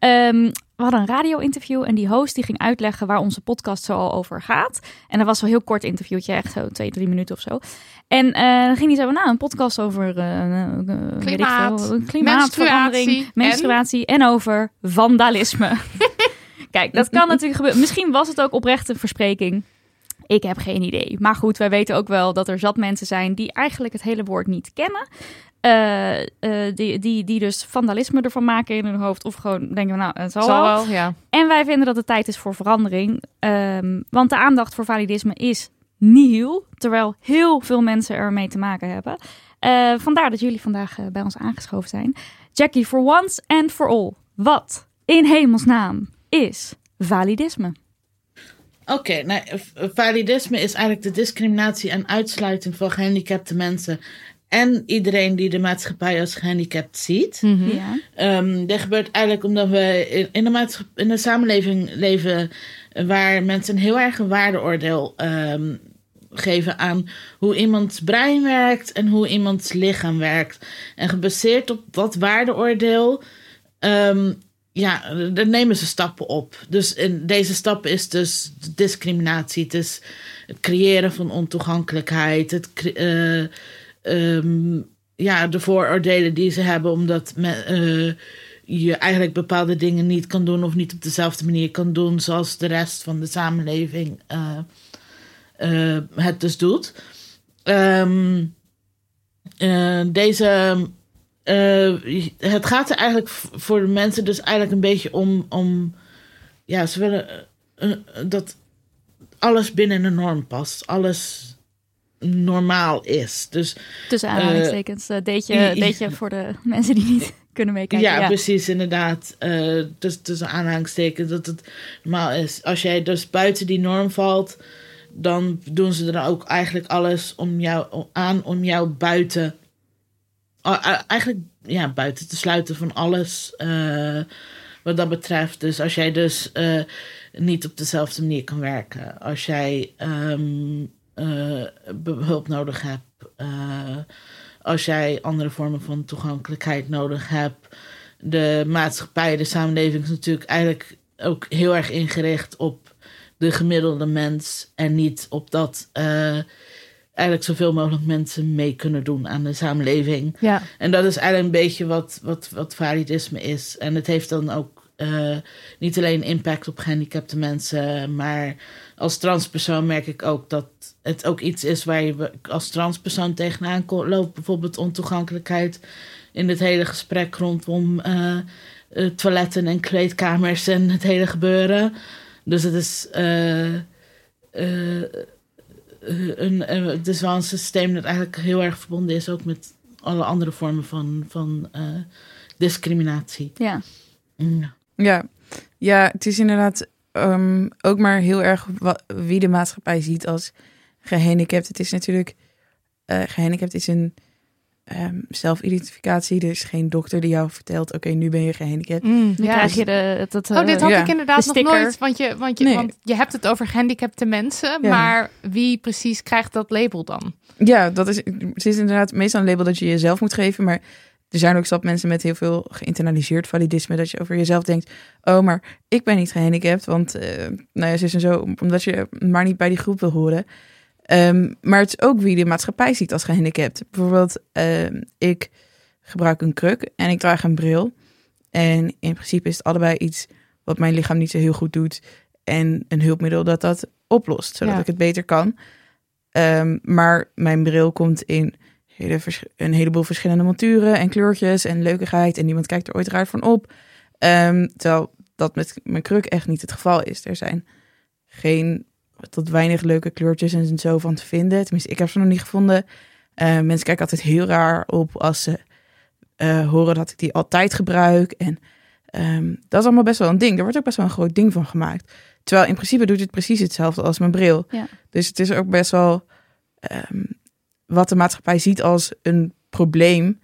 Speaker 1: Um, we hadden een radio-interview en die host die ging uitleggen waar onze podcast zo al over gaat. En dat was wel een heel kort interviewtje, echt zo twee, drie minuten of zo. En uh, dan ging hij zo, nou, een podcast over uh,
Speaker 2: klimaat,
Speaker 1: veel, klimaatverandering, menstruatie, menstruatie en? en over vandalisme. Kijk, dat kan natuurlijk gebeuren. Misschien was het ook oprecht een verspreking. Ik heb geen idee. Maar goed, wij weten ook wel dat er zat mensen zijn die eigenlijk het hele woord niet kennen. Uh, uh, die, die, die dus vandalisme ervan maken in hun hoofd. Of gewoon denken, nou, het zal,
Speaker 2: zal
Speaker 1: wel.
Speaker 2: ja.
Speaker 1: En wij vinden dat het tijd is voor verandering. Um, want de aandacht voor validisme is nihil. Terwijl heel veel mensen ermee te maken hebben. Uh, vandaar dat jullie vandaag bij ons aangeschoven zijn. Jackie, for once and for all. Wat in hemelsnaam is validisme?
Speaker 5: Oké, okay, nou, validisme is eigenlijk de discriminatie en uitsluiting van gehandicapte mensen en iedereen die de maatschappij als gehandicapt ziet.
Speaker 1: Mm -hmm. ja.
Speaker 5: um, dit gebeurt eigenlijk omdat we in, in, de in een samenleving leven waar mensen een heel erg een waardeoordeel um, geven aan hoe iemands brein werkt en hoe iemands lichaam werkt. En gebaseerd op dat waardeoordeel, um, ja, daar nemen ze stappen op. Dus in deze stap is dus discriminatie. Het is het creëren van ontoegankelijkheid, het uh, Um, ja, de vooroordelen die ze hebben, omdat me, uh, je eigenlijk bepaalde dingen niet kan doen of niet op dezelfde manier kan doen zoals de rest van de samenleving uh, uh, het dus doet. Um, eh, deze. eh, het gaat er eigenlijk voor de mensen dus eigenlijk een beetje om. om ja, ze willen eh, eh, dat alles binnen de norm past. Alles normaal is. Dus
Speaker 1: Tussen aanhalingstekens. eh deed, je, deed je voor de mensen die niet kunnen meekijken.
Speaker 5: ja, precies, inderdaad. Eh dus tussen aanhalingstekens dat het normaal is. Als jij dus buiten die norm valt, dan doen ze er ook eigenlijk alles om jou aan om jou buiten. Eigenlijk ja, buiten te sluiten van alles eh, wat dat betreft. Dus als jij dus eh, niet op dezelfde manier kan werken, als jij ehm, eh, hulp nodig hebt, eh, als jij andere vormen van toegankelijkheid nodig hebt. De maatschappij, de samenleving is natuurlijk eigenlijk ook heel erg ingericht op de gemiddelde mens en niet op dat eh, eigenlijk zoveel mogelijk mensen mee kunnen doen aan de samenleving.
Speaker 2: Ja.
Speaker 5: En dat is eigenlijk een beetje wat, wat, wat validisme is. En het heeft dan ook eh, niet alleen impact op gehandicapte mensen, maar als transpersoon merk ik ook dat het ook iets is waar je als transpersoon tegenaan loopt. Bijvoorbeeld ontoegankelijkheid in het hele gesprek rondom eh, eh, toiletten en kleedkamers en het hele gebeuren. Dus het is. eh, een, het is wel een systeem dat eigenlijk heel erg verbonden is ook met alle andere vormen van, van discriminatie.
Speaker 1: Ja.
Speaker 5: Ja.
Speaker 4: Ja, ja het is inderdaad ehm, ook maar heel erg wie de maatschappij ziet als gehandicapt. Het is natuurlijk, eh gehandicapt is een ehm, zelfidentificatie. Er is geen dokter die jou vertelt, oké, nu ben je gehandicapt.
Speaker 2: Mm,
Speaker 1: Dan
Speaker 2: ja.
Speaker 1: krijg je de, dat,
Speaker 2: Oh, dit had
Speaker 4: Ja.
Speaker 2: ik inderdaad
Speaker 1: De
Speaker 2: nog nooit. Want je, want, je,
Speaker 4: Nee.
Speaker 2: want je hebt het over gehandicapte mensen.
Speaker 4: Ja.
Speaker 2: Maar wie precies krijgt dat label dan?
Speaker 4: Ja, dat is, het is inderdaad meestal een label dat je jezelf moet geven, maar er zijn ook zat mensen met heel veel geïnternaliseerd validisme, dat je over jezelf denkt, oh, maar ik ben niet gehandicapt, want, eh nou ja, ze is en zo, omdat je maar niet bij die groep wil horen. Ehm, maar het is ook wie de maatschappij ziet als gehandicapt. Bijvoorbeeld, ehm, ik gebruik een kruk en ik draag een bril. En in principe is het allebei iets wat mijn lichaam niet zo heel goed doet. En een hulpmiddel dat dat oplost, zodat
Speaker 2: Ja.
Speaker 4: ik het beter kan. Ehm, maar mijn bril komt in hele een heleboel verschillende monturen en kleurtjes en leukigheid. En niemand kijkt er ooit raar van op. Ehm, terwijl dat met mijn kruk echt niet het geval is. Er zijn geen tot weinig leuke kleurtjes en zo van te vinden. Tenminste, ik heb ze nog niet gevonden. Eh, mensen kijken altijd heel raar op als ze eh, horen dat ik die altijd gebruik. En ehm, dat is allemaal best wel een ding. Er wordt ook best wel een groot ding van gemaakt. Terwijl in principe doet het precies hetzelfde als mijn bril.
Speaker 1: Ja.
Speaker 4: Dus het is ook best wel ehm, wat de maatschappij ziet als een probleem.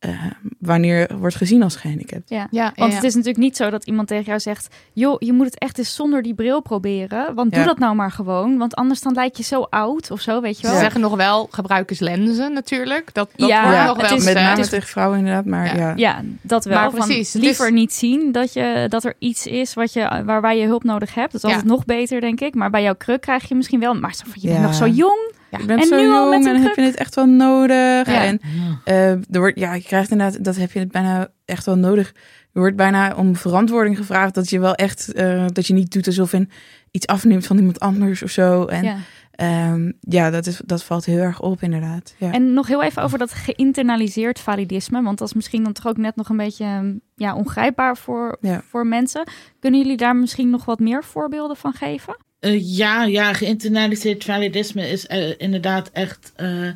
Speaker 4: Ehm, wanneer wordt gezien als gehandicapt.
Speaker 1: Ja.
Speaker 2: Ja,
Speaker 1: Want
Speaker 2: ja.
Speaker 1: het is natuurlijk niet zo dat iemand tegen jou zegt: joh, je moet het echt eens zonder die bril proberen. Want doe
Speaker 4: Ja.
Speaker 1: dat nou maar gewoon. Want anders dan lijk je zo oud of zo, weet je
Speaker 2: Ze
Speaker 1: wel.
Speaker 2: zeggen nog wel, gebruik eens lenzen natuurlijk. Dat, dat
Speaker 1: Ja,
Speaker 2: nog wel
Speaker 1: is-
Speaker 4: met name
Speaker 1: is-
Speaker 4: tegen vrouwen inderdaad, maar
Speaker 2: Ja.
Speaker 4: ja.
Speaker 1: Ja, dat wel.
Speaker 2: Maar
Speaker 1: Van
Speaker 2: precies, het
Speaker 1: liever
Speaker 2: is-
Speaker 1: niet zien dat, je, dat er iets is wat je, waarbij je hulp nodig hebt. Dat is
Speaker 2: Ja.
Speaker 1: altijd nog beter, denk ik. Maar bij jouw kruk krijg je misschien wel... Maar van, je bent
Speaker 4: Ja.
Speaker 1: nog zo jong.
Speaker 4: Je bent
Speaker 1: En
Speaker 4: zo
Speaker 1: nu al
Speaker 4: jong
Speaker 1: met
Speaker 4: en heb je het echt wel nodig.
Speaker 2: Ja.
Speaker 4: En eh, er wordt, ja, je krijgt inderdaad, dat heb je het bijna echt wel nodig. Er wordt bijna om verantwoording gevraagd dat je wel echt, eh, dat je niet doet alsof je iets afneemt van iemand anders of zo. En ja,
Speaker 1: Ja.
Speaker 4: ja dat, is, dat valt heel erg op inderdaad. Ja.
Speaker 1: En nog heel even over dat geïnternaliseerd validisme. Want dat is misschien dan toch ook net nog een beetje ehm, ja, ongrijpbaar voor,
Speaker 4: Ja.
Speaker 1: voor mensen. Kunnen jullie daar misschien nog wat meer voorbeelden van geven?
Speaker 5: Eh, ja, ja, geïnternaliseerd validisme is eh, inderdaad echt eh,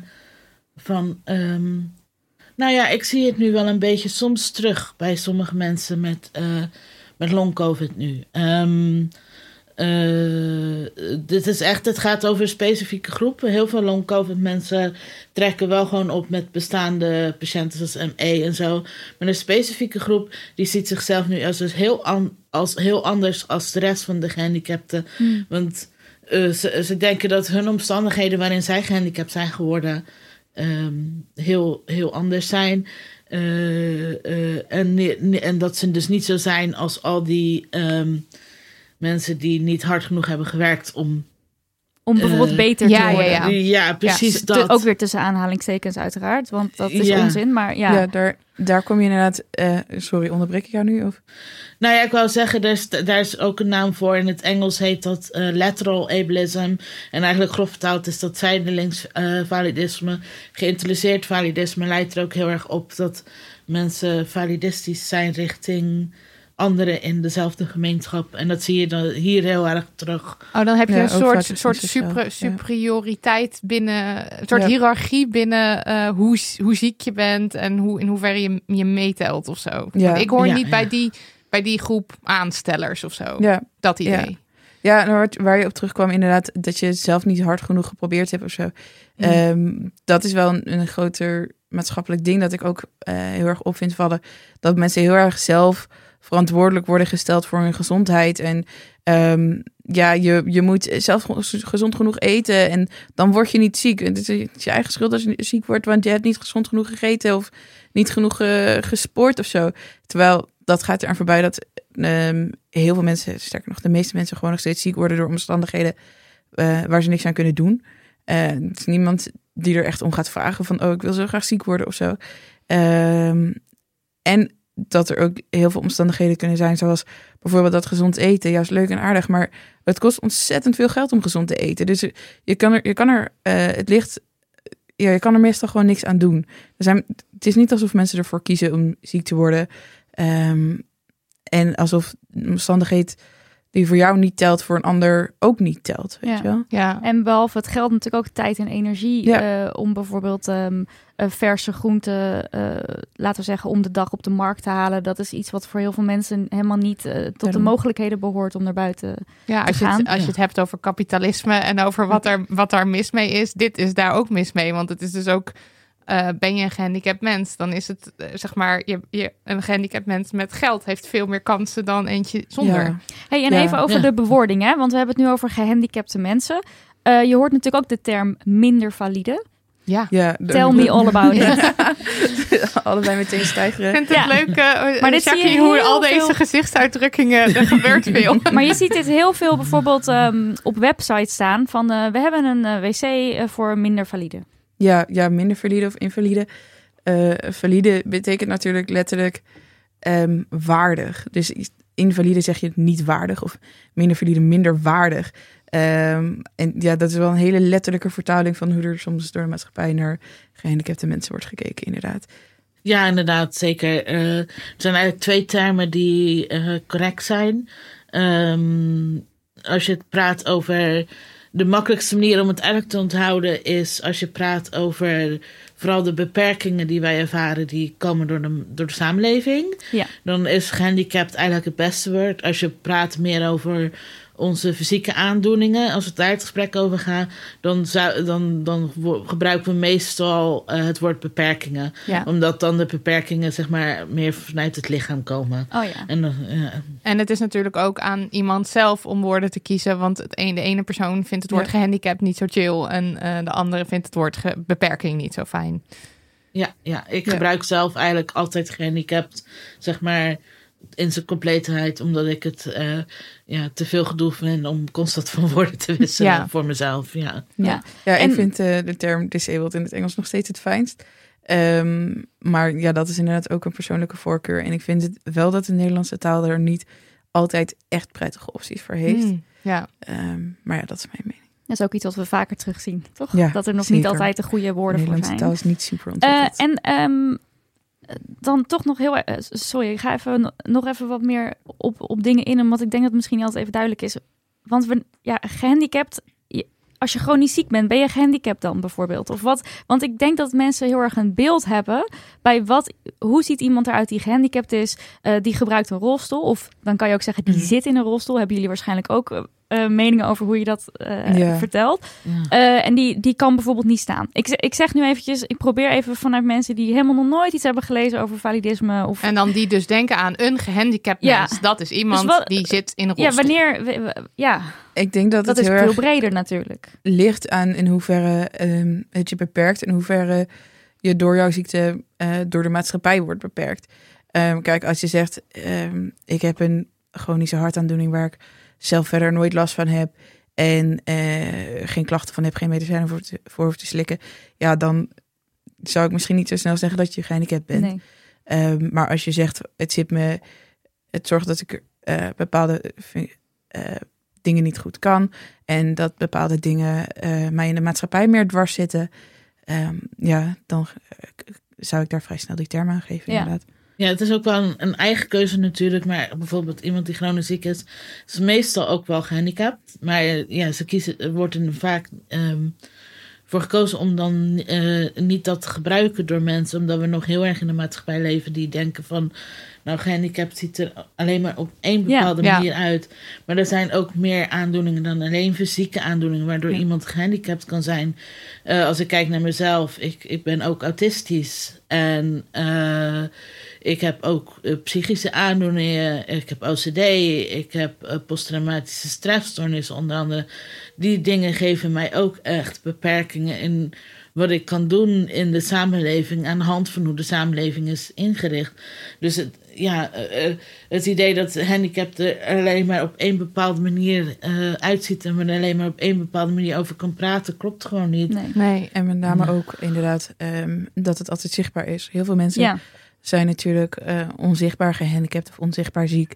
Speaker 5: van. ehm, nou ja, ik zie het nu wel een beetje soms terug bij sommige mensen met, met long-covid nu. Ehm, eh, dit is echt, het gaat over specifieke groepen. Heel veel long-covid mensen trekken wel gewoon op met bestaande patiënten zoals ME en zo. Maar een specifieke groep die ziet zichzelf nu als, dus heel, an- als heel anders als de rest van de gehandicapten. Want eh, ze, ze denken dat hun omstandigheden waarin zij gehandicapt zijn geworden ehm, heel, heel anders zijn. Eh, en, en dat ze dus niet zo zijn als al die ehm, mensen die niet hard genoeg hebben gewerkt om
Speaker 1: Om bijvoorbeeld
Speaker 5: Eh,
Speaker 1: beter
Speaker 2: ja,
Speaker 1: te worden.
Speaker 2: ja.
Speaker 5: Ja, precies dat.
Speaker 1: ook weer tussen aanhalingstekens uiteraard, want dat is
Speaker 5: Ja.
Speaker 1: onzin. Maar ja,
Speaker 4: Ja, daar, daar kom je inderdaad... eh, sorry, onderbreek ik jou nu? Of?
Speaker 5: Nou ja, ik wou zeggen, daar is, daar is ook een naam voor. In het Engels heet dat eh, lateral ableism. En eigenlijk grof vertaald is dat zijdelings eh, validisme. Geïntellect validisme leidt er ook heel erg op dat mensen validistisch zijn richting anderen in dezelfde gemeenschap. En dat zie je dan hier heel erg terug.
Speaker 2: Oh, dan heb je
Speaker 4: Ja,
Speaker 2: een soort, soort super,
Speaker 4: ja.
Speaker 2: superioriteit binnen, een soort
Speaker 4: Ja.
Speaker 2: hiërarchie binnen eh, hoe, hoe ziek je bent en hoe, in hoeverre je je meetelt of zo.
Speaker 4: Ja.
Speaker 2: Ik hoor
Speaker 5: Ja,
Speaker 2: niet
Speaker 5: ja.
Speaker 2: bij, die, bij die groep aanstellers of zo.
Speaker 4: Ja,
Speaker 2: Dat idee.
Speaker 4: Ja, waar, waar je op terugkwam, inderdaad, dat je het zelf niet hard genoeg geprobeerd hebt of zo.
Speaker 2: Mm.
Speaker 4: Ehm, dat is wel een, een groter maatschappelijk ding dat ik ook eh, heel erg op vind vallen. Dat mensen heel erg zelf verantwoordelijk worden gesteld voor hun gezondheid. En ehm, ja, je, je moet zelf ge- gezond genoeg eten en dan word je niet ziek. Het is het is je eigen schuld als je ziek wordt, want je hebt niet gezond genoeg gegeten of niet genoeg eh, gesport of zo. Terwijl dat gaat er aan voorbij dat ehm, heel veel mensen, sterker nog, de meeste mensen gewoon nog steeds ziek worden door omstandigheden eh, waar ze niks aan kunnen doen. Eh, het is niemand die er echt om gaat vragen van, oh, ik wil zo graag ziek worden of zo. Ehm, en dat er ook heel veel omstandigheden kunnen zijn, zoals bijvoorbeeld dat gezond eten. Ja, is leuk en aardig, maar het kost ontzettend veel geld om gezond te eten. Dus je kan er, je kan er eh, het ligt, ja, je kan er meestal gewoon niks aan doen. Er zijn, het is niet alsof mensen ervoor kiezen om ziek te worden. Ehm, en alsof de omstandigheid die voor jou niet telt, voor een ander ook niet telt. Weet
Speaker 1: Ja.
Speaker 4: je wel?
Speaker 2: Ja.
Speaker 1: En behalve het geld natuurlijk ook tijd en energie
Speaker 4: Ja.
Speaker 1: eh, om bijvoorbeeld ehm, eh, verse groenten, eh, laten we zeggen, om de dag op de markt te halen. Dat is iets wat voor heel veel mensen helemaal niet eh, tot de mogelijkheden behoort om naar buiten.
Speaker 2: Ja, als, je
Speaker 1: gaan.
Speaker 2: het, als je het hebt over kapitalisme en over wat er, wat daar mis mee is, dit is daar ook mis mee. Want het is dus ook, eh, ben je een gehandicapt mens, dan is het, eh, zeg maar, je, je, een gehandicapt mens met geld heeft veel meer kansen dan eentje zonder.
Speaker 4: Ja.
Speaker 1: Hey, en
Speaker 4: Ja.
Speaker 1: even over
Speaker 5: Ja.
Speaker 1: de bewoording, hè? want we hebben het nu over gehandicapte mensen. Eh, je hoort natuurlijk ook de term minder valide.
Speaker 2: Ja.
Speaker 4: Ja,
Speaker 1: Tell me all about it.
Speaker 4: Allebei meteen
Speaker 2: Ik
Speaker 4: stijgeren.
Speaker 2: vind het
Speaker 1: Ja.
Speaker 2: leuk, eh,
Speaker 1: Maar dit zie
Speaker 2: Jackie,
Speaker 1: je
Speaker 2: hoe
Speaker 1: heel
Speaker 2: al deze
Speaker 1: veel-
Speaker 2: gezichtsuitdrukkingen, er gebeurt veel.
Speaker 1: Maar je ziet dit heel veel bijvoorbeeld ehm, op websites staan van eh, we hebben een wc voor minder valide.
Speaker 4: Ja, ja, minder valide of invalide. Eh, valide betekent natuurlijk letterlijk ehm, waardig. Dus invalide zeg je niet waardig of minder valide minder waardig. Ehm, en ja, dat is wel een hele letterlijke vertaling van hoe er soms door de maatschappij naar gehandicapte mensen wordt gekeken, inderdaad.
Speaker 5: Ja, inderdaad, zeker. Eh, er zijn eigenlijk twee termen die eh, correct zijn. Ehm, als je het praat over. De makkelijkste manier om het eigenlijk te onthouden is als je praat over vooral de beperkingen die wij ervaren, die komen door de, door de samenleving.
Speaker 1: Ja.
Speaker 5: Dan is gehandicapt eigenlijk het beste woord. Als je praat meer over onze fysieke aandoeningen, als we daar het gesprek over gaan, dan, zou, dan, dan gebruiken we meestal eh, het woord beperkingen
Speaker 2: Ja.
Speaker 5: omdat dan de beperkingen zeg maar meer vanuit het lichaam komen.
Speaker 1: Oh ja.
Speaker 5: En, ja.
Speaker 2: En het is natuurlijk ook aan iemand zelf om woorden te kiezen. Want het een, de ene persoon vindt het woord
Speaker 4: Ja.
Speaker 2: gehandicapt niet zo chill. En eh, de andere vindt het woord beperking niet zo fijn.
Speaker 5: Ja, ja, ik gebruik zelf eigenlijk altijd gehandicapt, zeg maar, in zijn compleetheid. Omdat ik het eh, ja, te veel gedoe vind om constant van woorden te wisselen
Speaker 2: Ja.
Speaker 5: voor mezelf. Ja.
Speaker 1: Ja.
Speaker 4: Ja,
Speaker 1: En-
Speaker 4: ik vind eh, de term disabled in het Engels nog steeds het fijnst. Ehm, maar ja, dat is inderdaad ook een persoonlijke voorkeur. En ik vind het wel dat de Nederlandse taal er niet altijd echt prettige opties voor heeft.
Speaker 2: Hmm, ja.
Speaker 4: Ehm, maar ja, dat is mijn mening.
Speaker 1: Dat is ook iets wat we vaker terugzien, toch?
Speaker 4: Ja,
Speaker 1: dat er nog niet altijd de goede
Speaker 4: De
Speaker 1: woorden voor
Speaker 4: Nederlandse
Speaker 1: zijn.
Speaker 4: taal is niet super
Speaker 1: Eh,
Speaker 4: ontwikkeld.
Speaker 1: en ehm, dan toch nog heel erg. sorry, ik ga even nog even wat meer op, op dingen in, omdat ik denk dat het misschien niet altijd even duidelijk is. Want we, ja, gehandicapt. Als je chronisch ziek bent, ben je gehandicapt dan bijvoorbeeld? Of wat? Want ik denk dat mensen heel erg een beeld hebben bij wat, hoe ziet iemand eruit die gehandicapt is, eh, die gebruikt een rolstoel. Of dan kan je ook zeggen, die
Speaker 4: Mhm.
Speaker 1: zit in een rolstoel. Hebben jullie waarschijnlijk ook eh, meningen over hoe je dat eh, vertelt? Eh, en die, die kan bijvoorbeeld niet staan. Ik, zeg- ik zeg nu eventjes, ik probeer even vanuit mensen die helemaal nog nooit iets hebben gelezen over validisme. Of,
Speaker 2: En dan die dus denken aan een gehandicapt
Speaker 1: Ja.
Speaker 2: mens. Dat is iemand
Speaker 1: Dus wat-
Speaker 2: die zit in een
Speaker 1: ja, wanneer. we- we- Ja,
Speaker 4: ik denk dat,
Speaker 1: dat
Speaker 4: het
Speaker 1: is
Speaker 4: heel
Speaker 1: veel breder natuurlijk.
Speaker 4: ligt aan in hoeverre ehm, het je beperkt. In hoeverre je door jouw ziekte eh, door de maatschappij wordt beperkt. Ehm, kijk, als je zegt, ehm, ik heb een chronische hartaandoening waar ik zelf verder nooit last van heb. en eh, geen klachten van heb, geen medicijnen voor, te, voor hoeft te slikken, ja, dan zou ik misschien niet zo snel zeggen dat je gehandicapt bent.
Speaker 1: Nee.
Speaker 4: Ehm, maar als je zegt, het zit me, het zorgt dat ik eh, bepaalde eh, dingen niet goed kan en dat bepaalde dingen mij in de maatschappij meer dwars zitten, ehm, ja, dan zou ik daar vrij snel die term aan geven,
Speaker 1: Ja.
Speaker 4: inderdaad.
Speaker 5: Ja, het is ook wel een, eigen keuze natuurlijk. Maar bijvoorbeeld iemand die chronisch ziek is, is meestal ook wel gehandicapt. Maar eh, ja, ze kiezen, wordt er vaak ehm, voor gekozen om dan eh, niet dat te gebruiken door mensen. Omdat we nog heel erg in de maatschappij leven die denken van... Nou, gehandicapt ziet er alleen maar op één bepaalde
Speaker 2: ja.
Speaker 5: manier uit. Maar er zijn ook meer aandoeningen dan alleen fysieke aandoeningen... waardoor
Speaker 2: Ja.
Speaker 5: iemand gehandicapt kan zijn. Eh, als ik kijk naar mezelf, ik, ik ben ook autistisch. En... eh, ik heb ook eh, psychische aandoeningen. Ik heb OCD. Ik heb posttraumatische stressstoornis onder andere. Die dingen geven mij ook echt beperkingen in wat ik kan doen in de samenleving aan de hand van hoe de samenleving is ingericht. Dus het, ja, eh, eh, het idee dat handicap er alleen maar op één bepaalde manier eh, uitziet en men alleen maar op één bepaalde manier over kan praten, klopt gewoon niet.
Speaker 1: Nee.
Speaker 2: Nee.
Speaker 4: En met name ook inderdaad ehm, dat het altijd zichtbaar is. Heel veel mensen
Speaker 1: Ja,
Speaker 4: zijn natuurlijk eh, onzichtbaar gehandicapt of onzichtbaar ziek.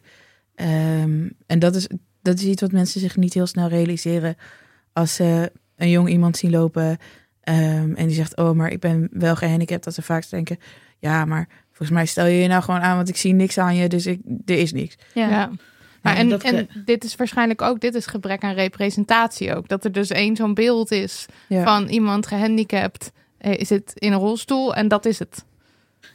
Speaker 4: Ehm, en dat is, dat is iets wat mensen zich niet heel snel realiseren als ze een jong iemand zien lopen ehm, en die zegt, oh, maar ik ben wel gehandicapt. Dat ze vaak denken, ja, maar volgens mij stel je je nou gewoon aan, want ik zie niks aan je, dus ik, er is niks.
Speaker 1: ja.
Speaker 2: Ja. Maar en,
Speaker 5: dat-
Speaker 2: en dit is waarschijnlijk ook, dit is gebrek aan representatie ook. Dat er dus één zo'n beeld is
Speaker 4: Ja.
Speaker 2: van iemand gehandicapt, eh, zit in een rolstoel en dat is het.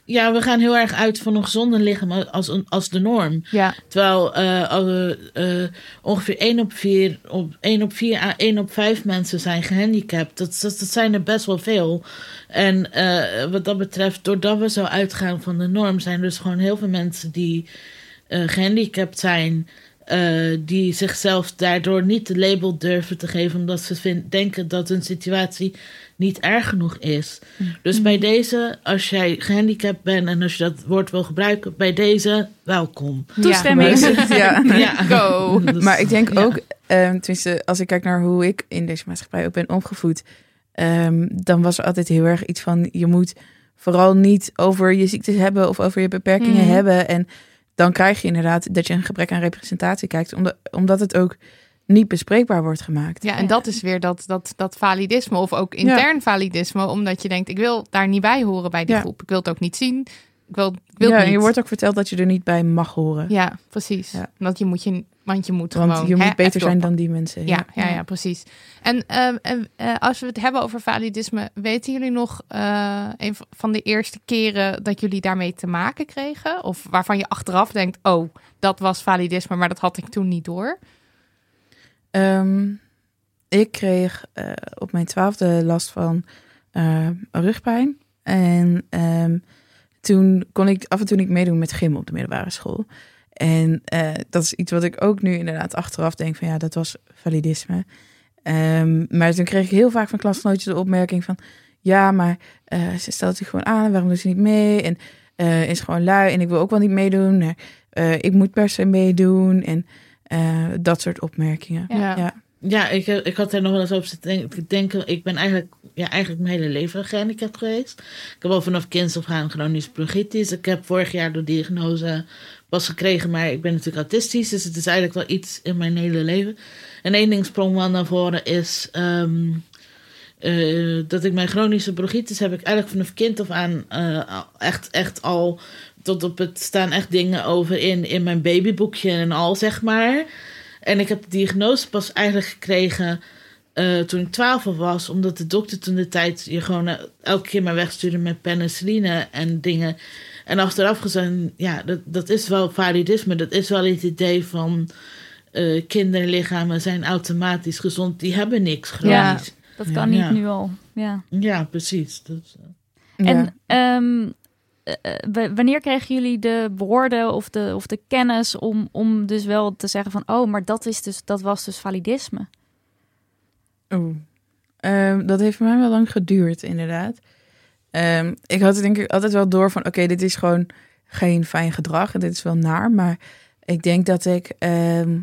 Speaker 5: Ja, we gaan heel erg uit van een gezonde lichaam als, een- als de norm.
Speaker 2: Ja,
Speaker 5: Terwijl eh, eh, ongeveer 1 op 4, op 1 op 4 à 1 op 5 mensen zijn gehandicapt. Dat, dat, dat zijn er best wel veel. En eh, wat dat betreft, doordat we zo uitgaan van de norm, zijn er dus gewoon heel veel mensen die eh, gehandicapt zijn. die zichzelf daardoor niet de label durven te geven, omdat ze vind- denken dat hun situatie niet erg genoeg is. Dus bij deze, als jij gehandicapt bent en als je dat woord wil gebruiken, bij deze, welkom.
Speaker 1: Toestemming.
Speaker 4: Ja.
Speaker 5: Ja.
Speaker 2: Go.
Speaker 5: Dus,
Speaker 4: Maar ik denk
Speaker 5: ja.
Speaker 4: ook, ehm, tenminste, als ik kijk naar hoe ik in deze maatschappij ook ben opgevoed, ehm, dan was er altijd heel erg iets van: je moet vooral niet over je ziektes hebben of over je beperkingen
Speaker 2: Mhm.
Speaker 4: hebben. En dan krijg je inderdaad dat je een gebrek aan representatie kijkt, omdat, omdat het ook niet bespreekbaar wordt gemaakt.
Speaker 2: Ja, en dat is weer dat, dat, dat validisme of ook intern validisme. Omdat je denkt, ik wil daar niet bij horen bij die
Speaker 4: Ja.
Speaker 2: groep. Ik wil het ook niet zien. Ik wil, ik wil
Speaker 4: Ja, en je wordt ook verteld dat je er niet bij mag horen.
Speaker 2: Ja, precies.
Speaker 4: Ja.
Speaker 2: Want je moet, je, want je moet
Speaker 4: Want
Speaker 2: gewoon...
Speaker 4: je
Speaker 2: hè,
Speaker 4: moet beter zijn dan die mensen.
Speaker 2: Ja, ja, ja, precies. En, en, eh, als we het hebben over validisme, weten jullie nog eh, een van de eerste keren dat jullie daarmee te maken kregen? Of waarvan je achteraf denkt, oh, dat was validisme, maar dat had ik toen niet door.
Speaker 4: Ehm, ik kreeg eh, op mijn twaalfde last van eh, rugpijn. En ehm, toen kon ik af en toe niet meedoen met gym op de middelbare school. En eh, dat is iets wat ik ook nu inderdaad achteraf denk van ja, dat was validisme. Ehm, maar toen kreeg ik heel vaak van klasgenootjes de opmerking van ja, maar ze stelt zich gewoon aan, waarom doet ze niet mee? En is gewoon lui en ik wil ook wel niet meedoen. Ik moet per se meedoen en eh, dat soort opmerkingen.
Speaker 1: Ja.
Speaker 4: Ja.
Speaker 5: Ja, ik, ik had er nog wel eens over zitten denken. Ik denk, ik ben eigenlijk, ja, eigenlijk mijn hele leven gehandicapt geweest. Ik heb al vanaf kinds af aan chronische bronchitis. Ik heb vorig jaar de diagnose pas gekregen, maar ik ben natuurlijk autistisch. Dus het is eigenlijk wel iets in mijn hele leven. En één ding sprong wel naar voren is... ehm, eh, dat ik mijn chronische bronchitis heb ik eigenlijk vanaf kind af aan eh, echt, echt al tot op het staan echt dingen over in, in mijn babyboekje en al, zeg maar. En ik heb de diagnose pas eigenlijk gekregen eh, toen ik 12 was, omdat de dokter toen de tijd je gewoon eh, elke keer maar wegstuurde met penicilline en dingen. En achteraf gezegd, ja, dat, dat is wel validisme. Dat is wel het idee van eh, kinderlichamen zijn automatisch gezond. Die hebben niks chronisch.
Speaker 1: Dat kan
Speaker 5: Ja.
Speaker 1: niet nu al. Ja.
Speaker 5: Ja, precies. Eh,
Speaker 1: En ehm, eh, eh, wanneer kregen jullie de woorden of de, of de kennis om, om dus wel te zeggen van... oh, maar dat, is dus, dat was dus validisme?
Speaker 4: Oeh. Ehm, dat heeft voor mij wel lang geduurd, inderdaad. Ehm, ik had het denk ik altijd wel door van... oké, dit is gewoon geen fijn gedrag en dit is wel naar. Maar ik denk dat ik... ehm,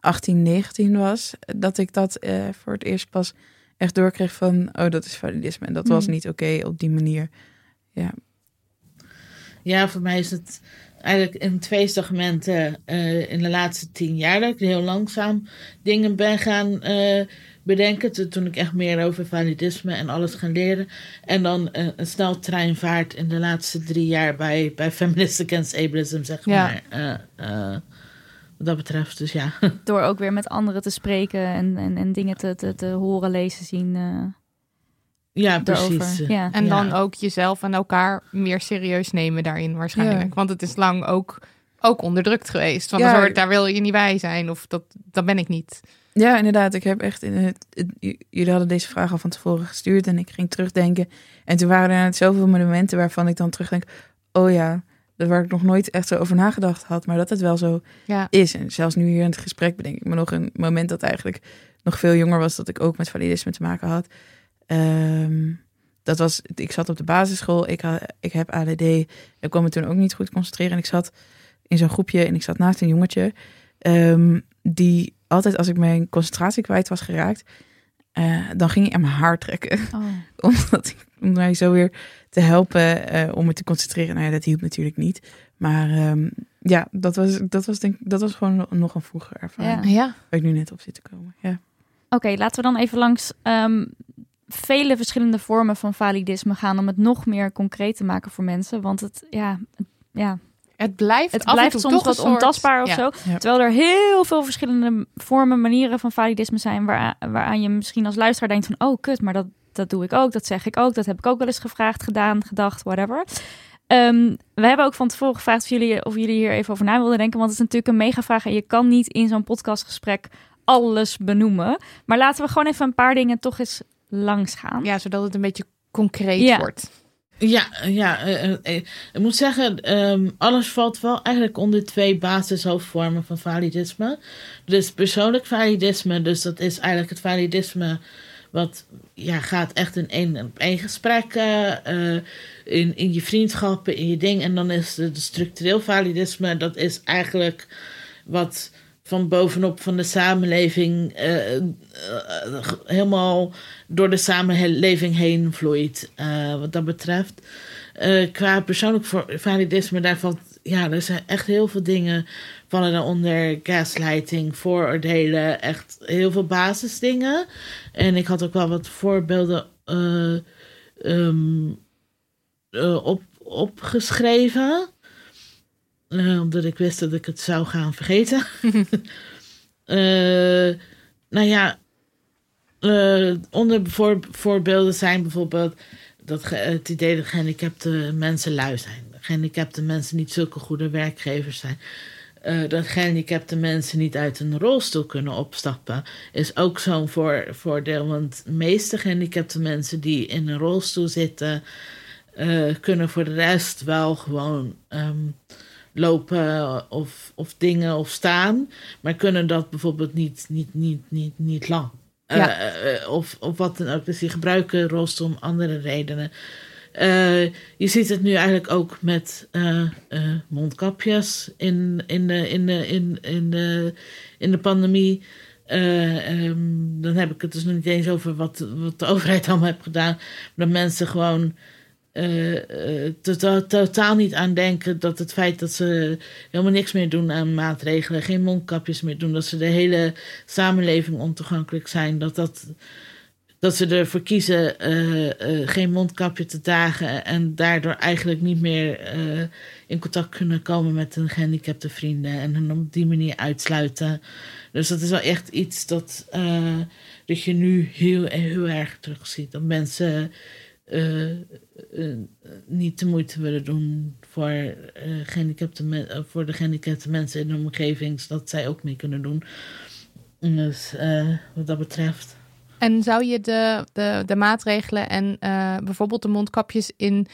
Speaker 4: 18, 19 was, dat ik dat eh, voor het eerst pas echt doorkreeg van, oh, dat is validisme. En dat was
Speaker 1: Hmm.
Speaker 4: niet oké op die manier. Ja,
Speaker 5: Ja, voor mij is het eigenlijk in twee segmenten eh, in de laatste tien jaar dat ik heel langzaam dingen ben gaan eh, bedenken. Toen- ik echt meer over validisme en alles gaan leren. En dan eh, een snel treinvaart in de laatste drie jaar bij, bij Feminist Against Ableism, zeg
Speaker 2: Ja.
Speaker 5: maar. Wat dat betreft, dus ja.
Speaker 1: Door ook weer met anderen te spreken en, en, en dingen te, te, te horen, lezen, zien.
Speaker 5: Ja,
Speaker 1: daarover.
Speaker 5: precies.
Speaker 1: Ja.
Speaker 2: En
Speaker 5: Ja.
Speaker 2: dan ook jezelf en elkaar meer serieus nemen daarin waarschijnlijk.
Speaker 4: Ja.
Speaker 2: Want het is lang ook, ook onderdrukt geweest. Van
Speaker 4: Ja.
Speaker 2: een soort, daar wil je niet bij zijn of dat, dat ben ik niet.
Speaker 4: Ja, inderdaad. Ik heb echt in het, jullie hadden deze vraag al van tevoren gestuurd en ik ging terugdenken. En toen waren er net zoveel momenten waarvan ik dan terugdenk, oh ja, dat waar ik nog nooit echt zo over nagedacht had, maar dat het wel zo
Speaker 2: Ja,
Speaker 4: is. En zelfs nu hier in het gesprek bedenk ik me nog een moment dat eigenlijk nog veel jonger was, dat ik ook met validisme te maken had. Ehm, dat was, ik zat op de basisschool, ik, had, ik heb ADD, ik kon me toen ook niet goed concentreren. En ik zat in zo'n groepje en ik zat naast een jongetje, ehm, die altijd als ik mijn concentratie kwijt was geraakt, eh, dan ging hij aan mijn haar trekken.
Speaker 1: Oh.
Speaker 4: Omdat om mij zo weer te helpen eh, om me te concentreren. Nou ja, dat hielp natuurlijk niet. Maar ehm, ja, dat was, dat, was denk, dat was gewoon nog een vroeger ervaring.
Speaker 1: Ja.
Speaker 2: ja.
Speaker 4: Waar ik nu net op zit te komen. Ja.
Speaker 1: Oké, laten we dan even langs vele verschillende vormen van validisme gaan om het nog meer concreet te maken voor mensen. Want het, ja, ja,
Speaker 2: Het blijft,
Speaker 1: het blijft soms wat
Speaker 2: soort-
Speaker 1: ontastbaar of
Speaker 2: ja.
Speaker 1: zo.
Speaker 4: Ja.
Speaker 1: Terwijl er heel veel verschillende vormen, manieren van validisme zijn waar, waaraan je misschien als luisteraar denkt van, oh kut, maar dat, dat doe ik ook, dat zeg ik ook, dat heb ik ook wel eens gevraagd, gedaan, gedacht, whatever. Ehm, we hebben ook van tevoren gevraagd of jullie, of jullie hier even over na wilden denken, want het is natuurlijk een mega vraag en je kan niet in zo'n podcastgesprek alles benoemen. Maar laten we gewoon even een paar dingen toch eens langs gaan.
Speaker 2: Ja, zodat het een beetje concreet
Speaker 1: Ja.
Speaker 2: wordt.
Speaker 5: Ja, ja eh, eh, eh, ik moet zeggen, ehm, alles valt wel eigenlijk onder twee basishoofdvormen van validisme. Dus persoonlijk validisme, dus dat is eigenlijk het validisme wat ja, gaat echt in één op één gesprekken, eh, in, in je vriendschappen, in je ding. En dan is de structureel validisme, dat is eigenlijk wat van bovenop van de samenleving eh, eh, helemaal door de samenleving heen vloeit, eh, wat dat betreft. Eh, qua persoonlijk validisme, daar valt, ja, er zijn echt heel veel dingen vallen daaronder. Gaslighting, vooroordelen, echt heel veel basisdingen. En ik had ook wel wat voorbeelden eh, ehm, eh, op, opgeschreven. Eh, omdat ik wist dat ik het zou gaan vergeten. Eh, nou ja, eh, onder voor, voorbeelden zijn bijvoorbeeld dat ge- het idee dat gehandicapte mensen lui zijn. Dat gehandicapte mensen niet zulke goede werkgevers zijn. Dat gehandicapte mensen niet uit een rolstoel kunnen opstappen, is ook zo'n voor, voordeel. Want de meeste gehandicapte mensen die in een rolstoel zitten, kunnen voor de rest wel gewoon ehm, lopen of, of dingen of staan, maar kunnen dat bijvoorbeeld niet, niet, niet, niet, niet lang. Eh,
Speaker 2: Ja.
Speaker 5: eh, of, of wat dan ook. Dus die gebruiken rolstoel om andere redenen. Eh, je ziet het nu eigenlijk ook met mondkapjes in, in, de, in, de, in, in, de, in de pandemie. Eh, ehm, dan heb ik het dus nog niet eens over wat, wat de overheid allemaal heeft gedaan. Maar dat mensen gewoon totaal, totaal niet aan denken dat het feit dat ze helemaal niks meer doen aan maatregelen, geen mondkapjes meer doen, dat ze de hele samenleving ontoegankelijk zijn, dat, dat, dat ze ervoor kiezen eh, eh, geen mondkapje te dragen en daardoor eigenlijk niet meer eh, in contact kunnen komen met hun gehandicapte vrienden en hen op die manier uitsluiten. Dus dat is wel echt iets dat, eh, dat je nu heel, heel erg terugziet. Dat mensen eh, eh, niet de moeite willen doen voor, eh, gehandicapte eh, voor de gehandicapte mensen in de omgeving, zodat zij ook mee kunnen doen. Dus wat dat betreft.
Speaker 2: En zou je de, de, de maatregelen en bijvoorbeeld de mondkapjes in,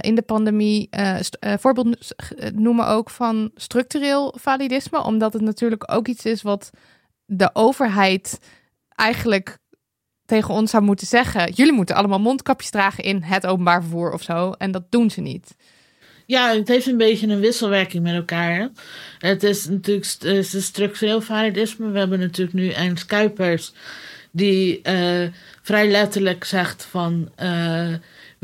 Speaker 2: in de pandemie eh, voorbeeld noemen ook van structureel validisme? Omdat het natuurlijk ook iets is wat de overheid eigenlijk tegen ons zou moeten zeggen. Jullie moeten allemaal mondkapjes dragen in het openbaar vervoer of zo. En dat doen ze niet.
Speaker 5: Ja, het heeft een beetje een wisselwerking met elkaar. Het is natuurlijk het is een structureel validisme. We hebben natuurlijk nu Ernst Kuipers, die eh, vrij letterlijk zegt van... eh,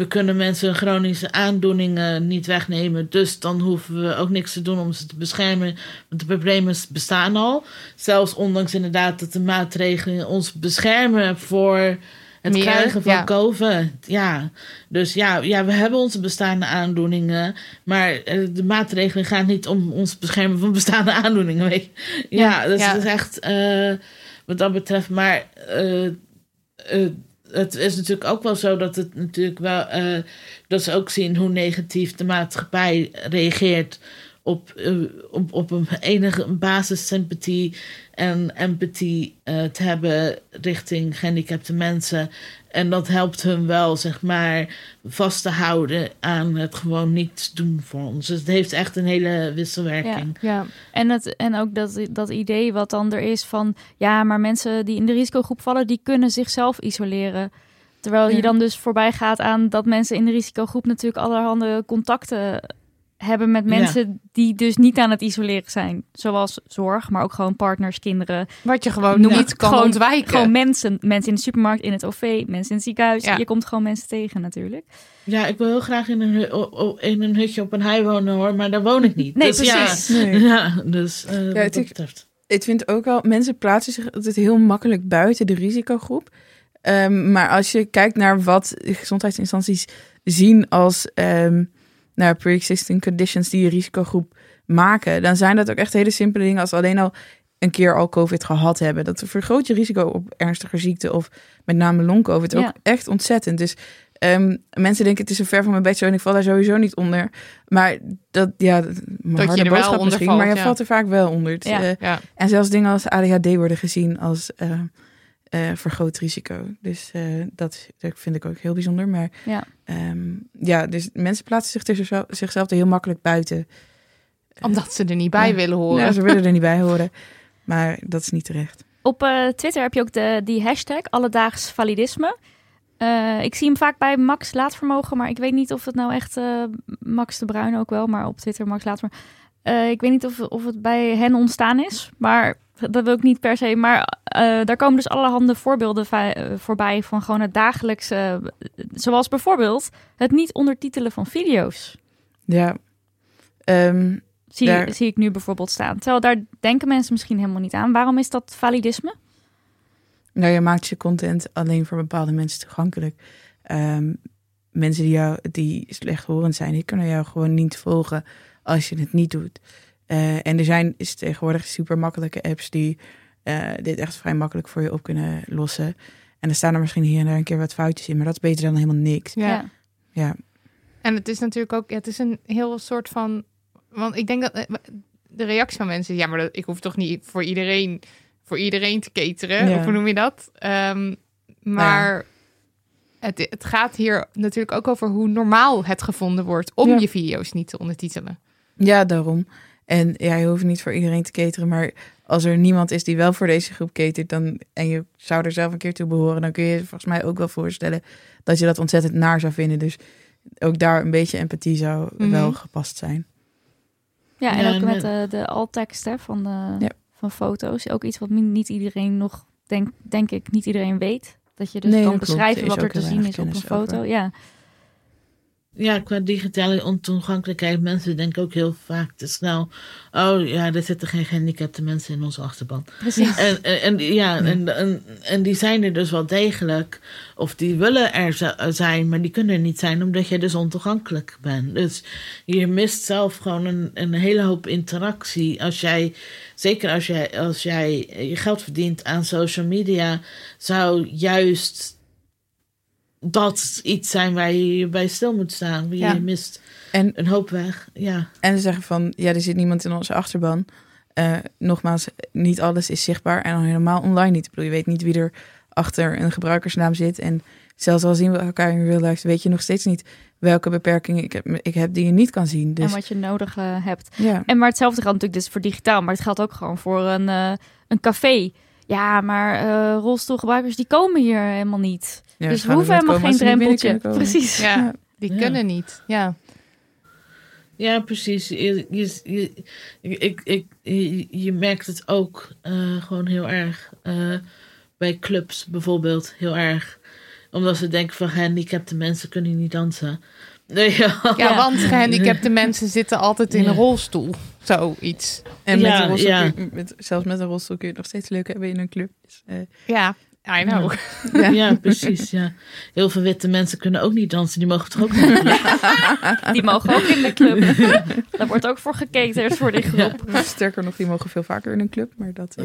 Speaker 5: we kunnen mensen hun chronische aandoeningen niet wegnemen. Dus dan hoeven we ook niks te doen om ze te beschermen. Want de problemen bestaan al. Zelfs ondanks inderdaad dat de maatregelen ons beschermen voor het
Speaker 2: Meer,
Speaker 5: krijgen van
Speaker 2: ja.
Speaker 5: COVID. Ja, dus ja, ja, we hebben onze bestaande aandoeningen. Maar eh, de maatregelen gaan niet om ons beschermen van bestaande aandoeningen. Weet je. Ja,
Speaker 2: Ja,
Speaker 5: dus
Speaker 2: ja.
Speaker 5: het is echt eh, wat dat betreft. Maar eh, het is natuurlijk ook wel zo dat het natuurlijk wel. eh, dat ze ook zien hoe negatief de maatschappij reageert. Op, eh, op, op een enige basissympathie en empathie eh, te hebben richting gehandicapte mensen. En dat helpt hun wel, zeg maar, vast te houden aan het gewoon niets doen voor ons. Dus het heeft echt een hele wisselwerking.
Speaker 2: Ja.
Speaker 1: En, het, en ook dat, dat idee wat dan er is van... ja, maar mensen die in de risicogroep vallen... die kunnen zichzelf isoleren. Terwijl je
Speaker 4: Ja.
Speaker 1: dan dus voorbij gaat aan dat mensen in de risicogroep... natuurlijk allerhande contacten hebben met
Speaker 5: Ja.
Speaker 1: mensen... die dus niet aan het isoleren zijn. Zoals zorg, maar ook gewoon partners, kinderen.
Speaker 2: Wat je gewoon
Speaker 1: Noem
Speaker 2: niet kan
Speaker 1: gewoon-
Speaker 2: ontwijken.
Speaker 1: Gewoon mensen. Mensen in de supermarkt, in het OV, mensen in het ziekenhuis.
Speaker 2: Ja.
Speaker 1: Je komt gewoon mensen tegen natuurlijk.
Speaker 5: Ja, ik wil heel graag in een, in een hutje op een hei wonen hoor, maar daar woon ik niet.
Speaker 1: Nee,
Speaker 5: dus
Speaker 1: precies.
Speaker 5: Ja,
Speaker 4: Nee.
Speaker 5: ja dus eh, wat
Speaker 4: het
Speaker 5: dat
Speaker 4: is-
Speaker 5: betreft.
Speaker 4: Ik vind ook wel, mensen plaatsen zich altijd heel makkelijk buiten de risicogroep. Ehm, maar als je kijkt naar wat de gezondheidsinstanties zien als ehm nou, pre-existing conditions die een risicogroep maken, dan zijn dat ook echt hele simpele dingen als alleen al een keer al COVID gehad hebben. Dat vergroot je risico op ernstige ziekte of met name long-COVID ook
Speaker 1: Ja.
Speaker 4: echt ontzettend. Dus ehm, mensen denken het is zo ver van mijn bed zo en ik val daar sowieso niet onder. Maar dat, ja, mijn
Speaker 2: je
Speaker 4: harde
Speaker 2: er wel
Speaker 4: boodschap misschien,
Speaker 2: valt,
Speaker 4: maar je
Speaker 2: ja.
Speaker 4: valt er vaak wel onder. Het,
Speaker 1: Ja.
Speaker 4: eh,
Speaker 2: Ja.
Speaker 4: en zelfs dingen als ADHD worden gezien als eh, eh, vergroot risico. Dus eh, dat, dat vind ik ook heel bijzonder. Maar
Speaker 1: Ja.
Speaker 4: ehm, ja, dus mensen plaatsen zich tussen zichzelf, zichzelf er heel makkelijk buiten.
Speaker 2: Omdat ze er niet bij willen horen.
Speaker 4: Ja, ze willen er niet bij horen. Maar dat is niet terecht.
Speaker 1: Op eh, Twitter heb je ook de, die hashtag alledaags validisme. Ik zie hem vaak bij Max Laatvermogen, maar ik weet niet of het nou echt Max de Bruin ook wel, maar op Twitter Max Laatvermogen. Ik weet niet of, of het bij hen ontstaan is, maar dat wil ik niet per se. Maar eh, daar komen dus allerhande voorbeelden eh, voorbij van gewoon het dagelijkse, eh, zoals bijvoorbeeld het niet ondertitelen van video's.
Speaker 4: Ja. Ehm,
Speaker 1: Zie,
Speaker 4: Daar-
Speaker 1: zie ik nu bijvoorbeeld staan. Terwijl daar denken mensen misschien helemaal niet aan. Waarom is dat validisme?
Speaker 4: nou, je maakt je content alleen voor bepaalde mensen toegankelijk. Ehm, mensen die, jou, die slechthorend zijn, die kunnen jou gewoon niet volgen als je het niet doet. Eh, en er zijn is tegenwoordig super makkelijke apps die eh, dit echt vrij makkelijk voor je op kunnen lossen. En er staan er misschien hier en daar een keer wat foutjes in, maar dat is beter dan helemaal niks.
Speaker 2: Ja.
Speaker 4: Ja,
Speaker 2: En het is natuurlijk ook, ja, het is een heel soort van, want ik denk dat eh, de reactie van mensen, ja, maar dat, ik hoef toch niet voor iedereen, voor iedereen te cateren,
Speaker 4: Ja.
Speaker 2: of hoe noem je dat? Ehm, maar het, het gaat hier natuurlijk ook over hoe normaal het gevonden wordt om
Speaker 4: Ja.
Speaker 2: je video's niet te ondertitelen.
Speaker 4: ja daarom. En ja, je hoeft niet voor iedereen te cateren, maar als er niemand is die wel voor deze groep catert, dan, en je zou er zelf een keer toe behoren, dan kun je je volgens mij ook wel voorstellen dat je dat ontzettend naar zou vinden. Dus ook daar een beetje empathie zou
Speaker 2: Mhm.
Speaker 4: wel gepast zijn.
Speaker 1: Ja, en
Speaker 5: Ja,
Speaker 1: ook
Speaker 5: en,
Speaker 1: met
Speaker 5: eh,
Speaker 1: de, de alt-tekst van, de,
Speaker 4: Ja.
Speaker 1: van foto's. Ook iets wat niet iedereen nog, denk, denk ik, niet iedereen weet. Dat je dus
Speaker 4: Nee,
Speaker 1: kan beschrijven wat er te zien is op een
Speaker 4: over.
Speaker 1: foto. Ja.
Speaker 5: Ja, qua digitale ontoegankelijkheid, mensen denken ook heel vaak te snel. Oh ja, er zitten geen gehandicapte mensen in onze achterban.
Speaker 1: Precies.
Speaker 5: En, en, en, ja, en, en, en die zijn er dus wel degelijk. Of die willen er zijn, maar die kunnen er niet zijn omdat je dus ontoegankelijk bent. Dus je mist zelf gewoon een, een hele hoop interactie. Als jij, zeker als jij, als jij je geld verdient aan social media, zou juist dat iets zijn waar je bij stil moet staan. Je
Speaker 2: Ja.
Speaker 5: mist
Speaker 4: En,
Speaker 5: een hoop weg. Ja.
Speaker 4: en ze zeggen van, ja, er zit niemand in onze achterban. Eh, nogmaals, niet alles is zichtbaar en helemaal online niet. Ik bedoel, je weet niet wie er achter een gebruikersnaam zit. En zelfs al zien we elkaar in real life, weet je nog steeds niet welke beperkingen ik heb, ik heb die je niet kan zien.
Speaker 1: En
Speaker 4: Dus
Speaker 1: wat je nodig eh, hebt.
Speaker 4: ja.
Speaker 1: En maar hetzelfde geldt natuurlijk dus voor digitaal. Maar het geldt ook gewoon voor een, eh, een café. Ja, maar eh, rolstoelgebruikers die komen hier helemaal niet.
Speaker 4: Ja,
Speaker 1: dus we hoeven helemaal geen drempeltje. Precies.
Speaker 2: Ja, die
Speaker 5: Ja.
Speaker 2: kunnen niet. Ja.
Speaker 5: Ja, precies. Je, je, je, ik, ik, je, je merkt het ook eh, gewoon heel erg eh, bij clubs bijvoorbeeld. Heel erg. Omdat ze denken van gehandicapte mensen kunnen niet dansen. Nee, ja.
Speaker 2: Ja, want gehandicapte mensen zitten altijd in
Speaker 5: Ja.
Speaker 2: een rolstoel. Zoiets.
Speaker 4: En met
Speaker 5: Ja,
Speaker 4: een rolstoel,
Speaker 5: ja.
Speaker 4: kun je- met, zelfs met een rolstoel kun je het nog steeds leuk hebben in een club. Dus, eh,
Speaker 2: Ja, I know.
Speaker 4: ja.
Speaker 5: ja, precies. Ja. Heel veel witte mensen kunnen ook niet dansen. Die mogen toch ook niet
Speaker 1: Die mogen ook in de club. Daar wordt ook voor gekeken voor die groep.
Speaker 4: Sterker nog, die mogen veel vaker in een club, maar dat.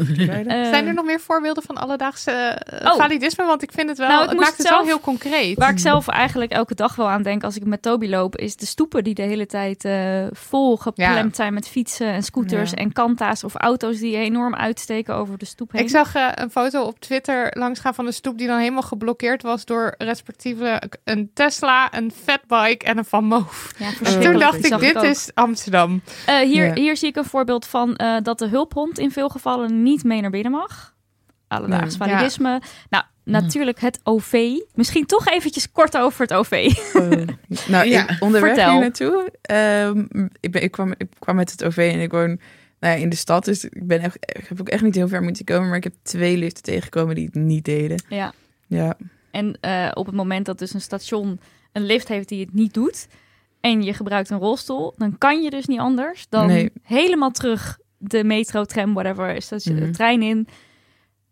Speaker 1: Eh,
Speaker 2: Zijn er nog meer voorbeelden van alledaagse eh,
Speaker 1: Oh.
Speaker 2: validisme? Want ik vind het wel,
Speaker 1: Nou,
Speaker 2: het
Speaker 1: moest
Speaker 2: maakt het wel
Speaker 1: zelf-
Speaker 2: heel concreet.
Speaker 1: Waar ik zelf eigenlijk elke dag wel aan denk als ik met Toby loop, is de stoepen die de hele tijd eh, vol geplemd zijn met fietsen en scooters
Speaker 4: Ja.
Speaker 1: en kanta's of auto's die enorm uitsteken over de stoep heen.
Speaker 2: Ik zag eh, een foto op Twitter langsgaan van een stoep die dan helemaal geblokkeerd was door respectievelijk een Tesla, een fatbike en een Van Moof.
Speaker 1: Ja,
Speaker 2: Toen dacht ik, dit is Amsterdam.
Speaker 1: Eh, hier,
Speaker 4: Ja.
Speaker 1: hier zie ik een voorbeeld van eh, dat de hulphond in veel gevallen niet mee naar binnen mag. Alledaags
Speaker 2: Nee.
Speaker 1: validisme. Nou, natuurlijk het OV. Misschien toch eventjes kort over het OV.
Speaker 4: Oh. Nou,
Speaker 5: Ja,
Speaker 4: ik, onderweg
Speaker 1: vertel.
Speaker 4: hier naartoe, ehm, ik, ben, ik, kwam, ik kwam met het OV en ik woon nou ja, in de stad, dus ik, ben echt, ik heb ook echt niet heel ver moeten komen, maar ik heb twee liften tegengekomen die het niet deden.
Speaker 1: ja.
Speaker 4: Ja,
Speaker 1: En eh, op het moment dat dus een station een lift heeft die het niet doet en je gebruikt een rolstoel, dan kan je dus niet anders dan
Speaker 4: Nee.
Speaker 1: helemaal terug de metro, tram, whatever, station,
Speaker 4: Mhm.
Speaker 1: trein in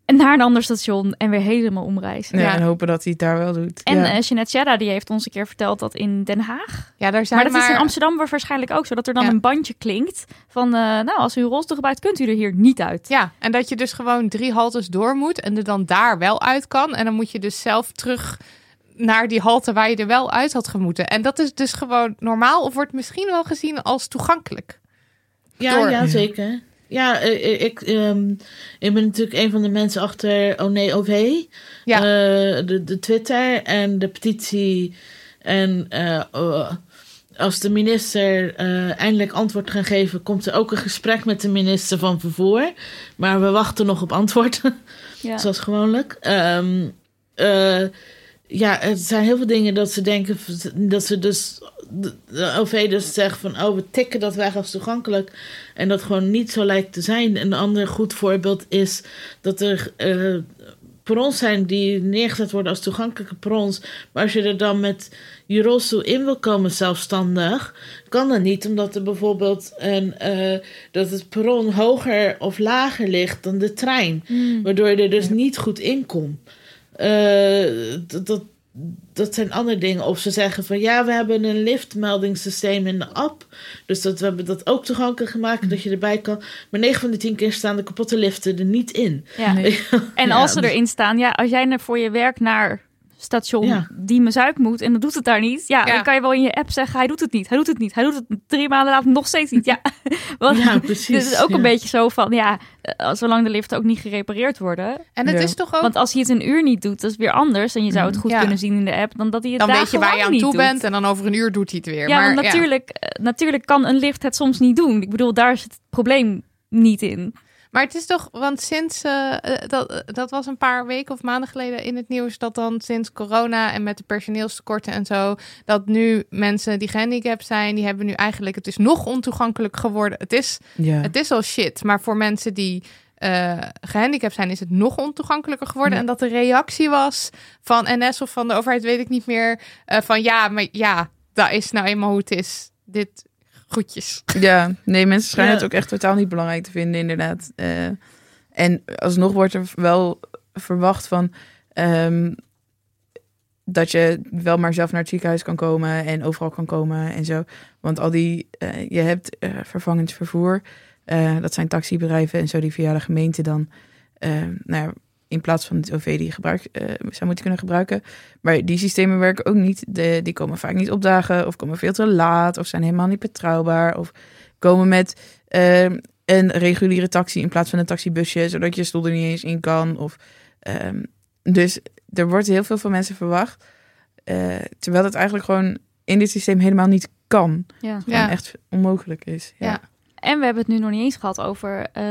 Speaker 1: naar een ander station en weer helemaal omreizen.
Speaker 4: ja,
Speaker 2: Ja.
Speaker 4: en hopen dat hij het daar wel doet.
Speaker 1: En
Speaker 4: ja.
Speaker 1: eh Jeanette die heeft ons een keer verteld dat in Den Haag.
Speaker 2: Ja, daar zijn
Speaker 1: Maar dat
Speaker 2: maar...
Speaker 1: is in Amsterdam waarschijnlijk ook zo. Dat er dan
Speaker 2: Ja.
Speaker 1: een bandje klinkt van... eh, nou, als u een rolstoel gebruikt, kunt u er hier niet uit.
Speaker 2: Ja, en dat je dus gewoon drie haltes door moet en er dan daar wel uit kan. En dan moet je dus zelf terug naar die halte waar je er wel uit had gemoeten. En dat is dus gewoon normaal of wordt misschien wel gezien als toegankelijk.
Speaker 5: Ja,
Speaker 2: Door.
Speaker 5: ja zeker. Ja, eh, ik, ehm, ik ben natuurlijk een van de mensen achter Oh nee OV.
Speaker 2: Ja.
Speaker 5: Eh, de, de Twitter en de petitie. En eh, eh, als de minister eh, eindelijk antwoord gaat geven, komt er ook een gesprek met de minister van Vervoer. Maar we wachten nog op antwoord,
Speaker 1: Ja.
Speaker 5: zoals gewoonlijk. Ehm, eh, ja, er zijn heel veel dingen dat ze denken dat ze dus de, OV dus zegt van oh we tikken dat weg als toegankelijk en dat gewoon niet zo lijkt te zijn. Een ander goed voorbeeld is dat er eh perrons zijn die neergezet worden als toegankelijke perrons, maar als je er dan met je rolstoel in wil komen zelfstandig, kan dat niet omdat er bijvoorbeeld een eh, dat het perron hoger of lager ligt dan de trein, waardoor je er dus niet goed in komt. Eh, dat, dat, dat zijn andere dingen. Of ze zeggen van ja, we hebben een liftmeldingssysteem in de app. Dus dat, we hebben dat ook toegankelijk gemaakt, dat je erbij kan. Maar 9 van de 10 keer staan de kapotte liften er niet in.
Speaker 1: Ja.
Speaker 4: Nee.
Speaker 1: En
Speaker 5: Ja,
Speaker 1: als ze
Speaker 5: dus-
Speaker 1: erin staan, ja, als jij er voor je werk naar station
Speaker 5: Ja.
Speaker 1: die me zuip moet en dan doet het daar niet, ja,
Speaker 2: Ja.
Speaker 1: dan kan je wel in je app zeggen, hij doet het niet, hij doet het niet, hij doet het drie maanden later nog steeds niet. Ja, Want
Speaker 5: Ja, precies,
Speaker 1: Dit is ook
Speaker 5: ja.
Speaker 1: een beetje zo van, ja, zolang de liften ook niet gerepareerd worden.
Speaker 2: En het
Speaker 4: Ja.
Speaker 2: is toch ook...
Speaker 1: Want als hij het een uur niet doet, dat is weer anders. En je zou het goed
Speaker 2: Ja.
Speaker 1: kunnen zien in de app dan dat hij het
Speaker 2: dan weet je
Speaker 1: dagenlang
Speaker 2: waar je aan
Speaker 1: niet
Speaker 2: toe
Speaker 1: doet.
Speaker 2: bent en dan over een uur doet hij het weer.
Speaker 1: Ja,
Speaker 2: maar
Speaker 1: natuurlijk, eh, natuurlijk kan een lift het soms niet doen. Ik bedoel, daar is het probleem niet in.
Speaker 2: Maar het is toch, want sinds eh, eh, dat, eh, dat was een paar weken of maanden geleden in het nieuws dat dan sinds corona en met de personeelstekorten en zo, dat nu mensen die gehandicapt zijn, die hebben nu eigenlijk, het is nog ontoegankelijk geworden. Het is,
Speaker 4: ja.
Speaker 2: het is al shit, maar voor mensen die eh, gehandicapt zijn, is het nog ontoegankelijker geworden.
Speaker 4: Ja.
Speaker 2: En dat de reactie was van NS of van de overheid, weet ik niet meer, van ja, maar ja, dat is nou eenmaal hoe het is. Dit groetjes.
Speaker 4: Ja, nee, mensen schijnen
Speaker 5: Ja.
Speaker 4: het ook echt totaal niet belangrijk te vinden, inderdaad. Eh, en alsnog wordt er wel verwacht van ehm, dat je wel maar zelf naar het ziekenhuis kan komen en overal kan komen en zo. Want al die, eh, je hebt eh, vervangend vervoer, dat zijn taxibedrijven en zo die via de gemeente dan, nou ja, in plaats van het OV die je gebruik, eh, zou moeten kunnen gebruiken. Maar die systemen werken ook niet. De, die komen vaak niet opdagen of komen veel te laat of zijn helemaal niet betrouwbaar of komen met ehm, een reguliere taxi in plaats van een taxibusje, zodat je stoel er niet eens in kan. Of, ehm, dus er wordt heel veel van mensen verwacht, eh, terwijl het eigenlijk gewoon in dit systeem helemaal niet kan.
Speaker 1: Ja.
Speaker 4: Gewoon echt onmogelijk is. Ja.
Speaker 2: Ja.
Speaker 1: En we hebben het nu nog niet eens gehad over eh,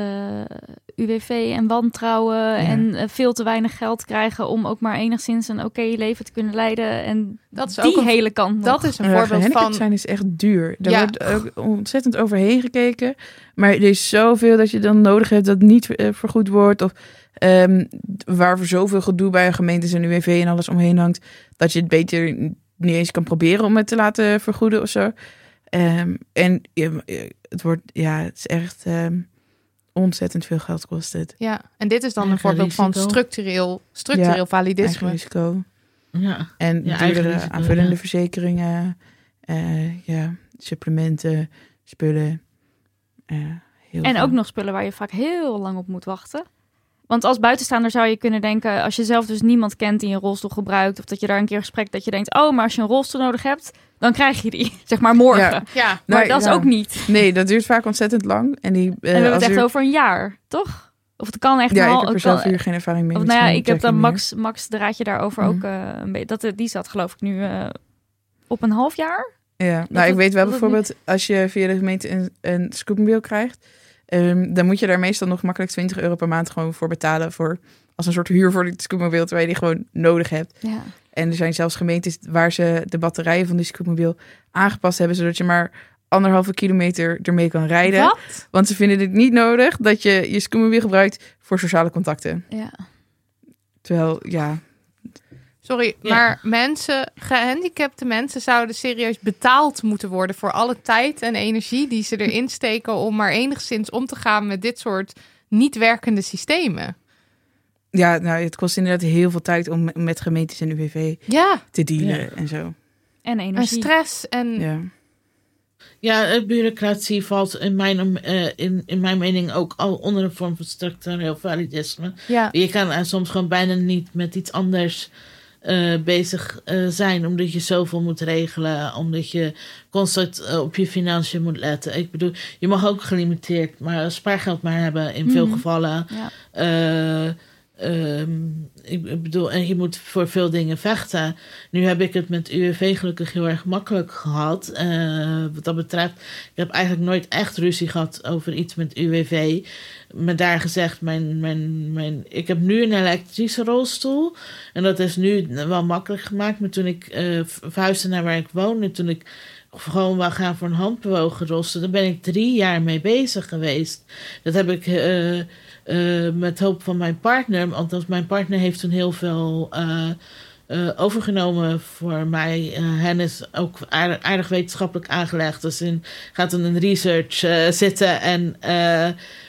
Speaker 1: UWV en wantrouwen en eh, veel te weinig geld krijgen om ook maar enigszins een oké leven te kunnen leiden. En
Speaker 2: Dat is
Speaker 1: die
Speaker 2: ook een,
Speaker 1: hele kant. nog.
Speaker 2: dat is een
Speaker 4: Ja,
Speaker 2: voorbeeld van.
Speaker 4: zijn is echt duur. Daar
Speaker 2: Ja.
Speaker 4: wordt ook ontzettend overheen gekeken. Maar er is zoveel dat je dan nodig hebt dat niet eh, vergoed wordt. Of ehm waar voor zoveel gedoe bij gemeentes en UWV en alles omheen hangt. Dat je het beter niet eens kan proberen om het te laten vergoeden of zo. Ehm, en ja, het wordt, ja, het is echt ehm, ontzettend veel geld kost het.
Speaker 2: Ja, en dit is dan een voorbeeld van structureel, structureel
Speaker 4: Ja, Eigen
Speaker 2: validisme.
Speaker 4: risico.
Speaker 5: Ja.
Speaker 4: En
Speaker 5: Ja, eigen
Speaker 4: duurdere
Speaker 5: risico,
Speaker 4: aanvullende
Speaker 5: ja.
Speaker 4: verzekeringen, eh, ja, supplementen, spullen. eh, heel
Speaker 1: En
Speaker 4: veel.
Speaker 1: ook nog spullen waar je vaak heel lang op moet wachten. Want als buitenstaander zou je kunnen denken, als je zelf dus niemand kent die een rolstoel gebruikt, of dat je daar een keer gesprek dat je denkt, oh, maar als je een rolstoel nodig hebt, dan krijg je die, zeg maar morgen.
Speaker 4: Ja.
Speaker 2: Ja,
Speaker 1: Maar
Speaker 4: Nee,
Speaker 1: dat is
Speaker 4: ja.
Speaker 1: ook niet.
Speaker 4: Nee, dat duurt vaak ontzettend lang. En, die, eh,
Speaker 1: en we hebben
Speaker 4: als
Speaker 1: het echt
Speaker 4: er-
Speaker 1: over een jaar, toch? Of het kan echt
Speaker 4: Ja,
Speaker 1: wel.
Speaker 4: ik heb er
Speaker 1: het
Speaker 4: zelf
Speaker 1: kan-
Speaker 4: hier geen ervaring mee.
Speaker 1: Of,
Speaker 4: misschien
Speaker 1: nou ja, ik heb dan
Speaker 4: meer.
Speaker 1: Max, Max de raadje daarover
Speaker 4: Mhm.
Speaker 1: ook eh, een beetje. Dat, die zat geloof ik nu eh, op een half jaar.
Speaker 4: Ja, nou, ik weet wel bijvoorbeeld, als je via de gemeente een, een scootmobiel krijgt, ehm, dan moet je daar meestal nog makkelijk 20 euro per maand gewoon voor betalen. Voor, als een soort huur voor die scootmobiel, terwijl je die gewoon nodig hebt.
Speaker 1: Ja.
Speaker 4: En er zijn zelfs gemeentes waar ze de batterijen van die scootmobiel aangepast hebben, zodat je maar anderhalve kilometer ermee kan rijden.
Speaker 1: Wat?
Speaker 4: Want ze vinden het niet nodig dat je je scootmobiel gebruikt voor sociale contacten.
Speaker 1: Ja.
Speaker 4: Terwijl, ja,
Speaker 2: sorry,
Speaker 5: Ja.
Speaker 2: maar mensen, gehandicapte mensen zouden serieus betaald moeten worden voor alle tijd en energie die ze erin steken om maar enigszins om te gaan met dit soort niet werkende systemen.
Speaker 4: Ja nou, het kost inderdaad heel veel tijd om met gemeentes en UWV
Speaker 2: Ja,
Speaker 4: te dealen
Speaker 5: Ja.
Speaker 4: en zo.
Speaker 1: En
Speaker 2: en
Speaker 1: energie.
Speaker 2: stress en
Speaker 4: Ja.
Speaker 5: Ja, eh, bureaucratie valt in mijn, eh, in, in mijn mening ook al onder een vorm van structureel validisme.
Speaker 2: ja.
Speaker 5: Je kan eh, soms gewoon bijna niet met iets anders eh, bezig eh, zijn, omdat je zoveel moet regelen, omdat je constant op je financiën moet letten. Ik bedoel, je mag ook gelimiteerd maar spaargeld maar hebben in veel
Speaker 1: Mhm.
Speaker 5: gevallen.
Speaker 1: Ja.
Speaker 5: Eh, ehm, ik bedoel, en je moet voor veel dingen vechten. Nu heb ik het met UWV gelukkig heel erg makkelijk gehad. eh, wat dat betreft, ik heb eigenlijk nooit echt ruzie gehad over iets met UWV. Maar daar gezegd, mijn, mijn, mijn, ik heb nu een elektrische rolstoel. En dat is nu wel makkelijk gemaakt. Maar toen ik eh, verhuisde naar waar ik woon en toen ik gewoon wou gaan voor een handbewogen rolstoel, daar ben ik drie jaar mee bezig geweest. Dat heb ik eh, eh, met hulp van mijn partner. Want mijn partner heeft toen heel veel eh, eh, overgenomen voor mij. Hen is ook aardig, aardig wetenschappelijk aangelegd. Dus in, gaat in een research zitten. En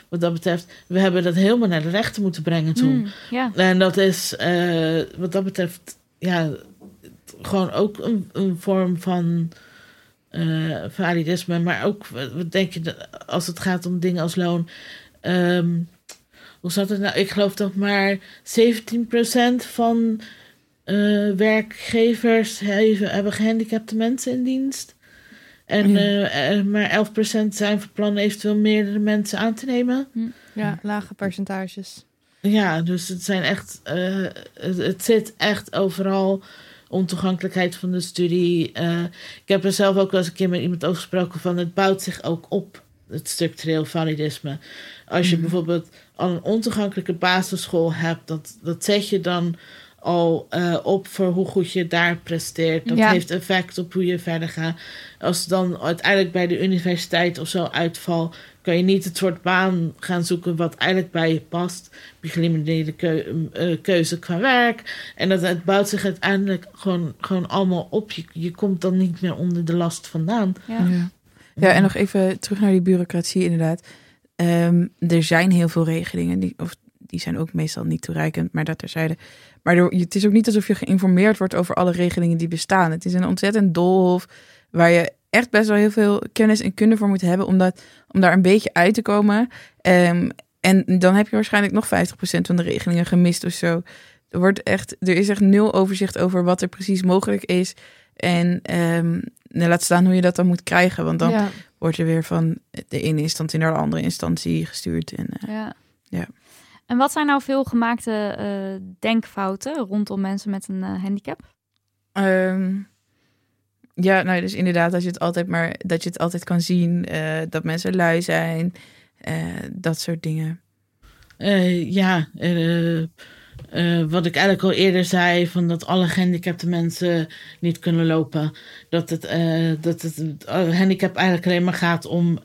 Speaker 5: wat dat betreft, we hebben dat helemaal naar de rechter moeten brengen toen.
Speaker 1: Mm.
Speaker 5: En dat is wat dat betreft, ja, gewoon ook een, een vorm van eh, validisme. Maar ook, wat denk je, als het gaat om dingen als loon. ehm, hoe zat het nou? Ik geloof dat maar 17% van eh, werkgevers hebben, hebben gehandicapte mensen in dienst. En
Speaker 4: Ja.
Speaker 5: eh, maar 11% zijn van plan eventueel meerdere mensen aan te nemen.
Speaker 2: ja, lage percentages.
Speaker 5: Ja, dus het zijn echt. eh, het, het zit echt overal. Ontoegankelijkheid van de studie. Eh, ik heb er zelf ook wel eens een keer met iemand over gesproken van het bouwt zich ook op, het structureel validisme. Als je
Speaker 4: Mhm.
Speaker 5: bijvoorbeeld al een ontoegankelijke basisschool hebt, dat, dat zet je dan al eh, op voor hoe goed je daar presteert. Dat
Speaker 2: Ja.
Speaker 5: heeft effect op hoe je verder gaat. Als het dan uiteindelijk bij de universiteit of zo uitvalt, kan je niet het soort baan gaan zoeken wat eigenlijk bij je past. Gelimiteerde keu- eh, keuze qua werk. En dat het bouwt zich uiteindelijk gewoon, gewoon allemaal op. Je, je komt dan niet meer onder de last vandaan.
Speaker 1: Ja.
Speaker 4: Ja. ja, en nog even terug naar die bureaucratie inderdaad. Ehm, er zijn heel veel regelingen, die, of die zijn ook meestal niet toereikend, maar dat terzijde. Maar het is ook niet alsof je geïnformeerd wordt over alle regelingen die bestaan. Het is een ontzettend doolhof waar je echt best wel heel veel kennis en kunde voor moet hebben om, dat, om daar een beetje uit te komen. Ehm, en dan heb je waarschijnlijk nog 50% van de regelingen gemist of zo. Er, wordt echt, er is echt nul overzicht over wat er precies mogelijk is. En ehm, nou, laat staan hoe je dat dan moet krijgen. Want dan. Wordt er weer van de ene instantie naar de andere instantie gestuurd. En, eh,
Speaker 1: Ja.
Speaker 4: Ja.
Speaker 1: En wat zijn nou veel gemaakte eh, denkfouten rondom mensen met een eh, handicap?
Speaker 4: ehm, Ja, nou, dus inderdaad, dat je het altijd maar dat je het altijd kan zien, eh, dat mensen lui zijn, eh, dat soort dingen.
Speaker 5: Eh, ja, eh, wat ik eigenlijk al eerder zei, van dat alle gehandicapte mensen niet kunnen lopen. Dat het, eh, dat het eh, handicap eigenlijk alleen maar gaat om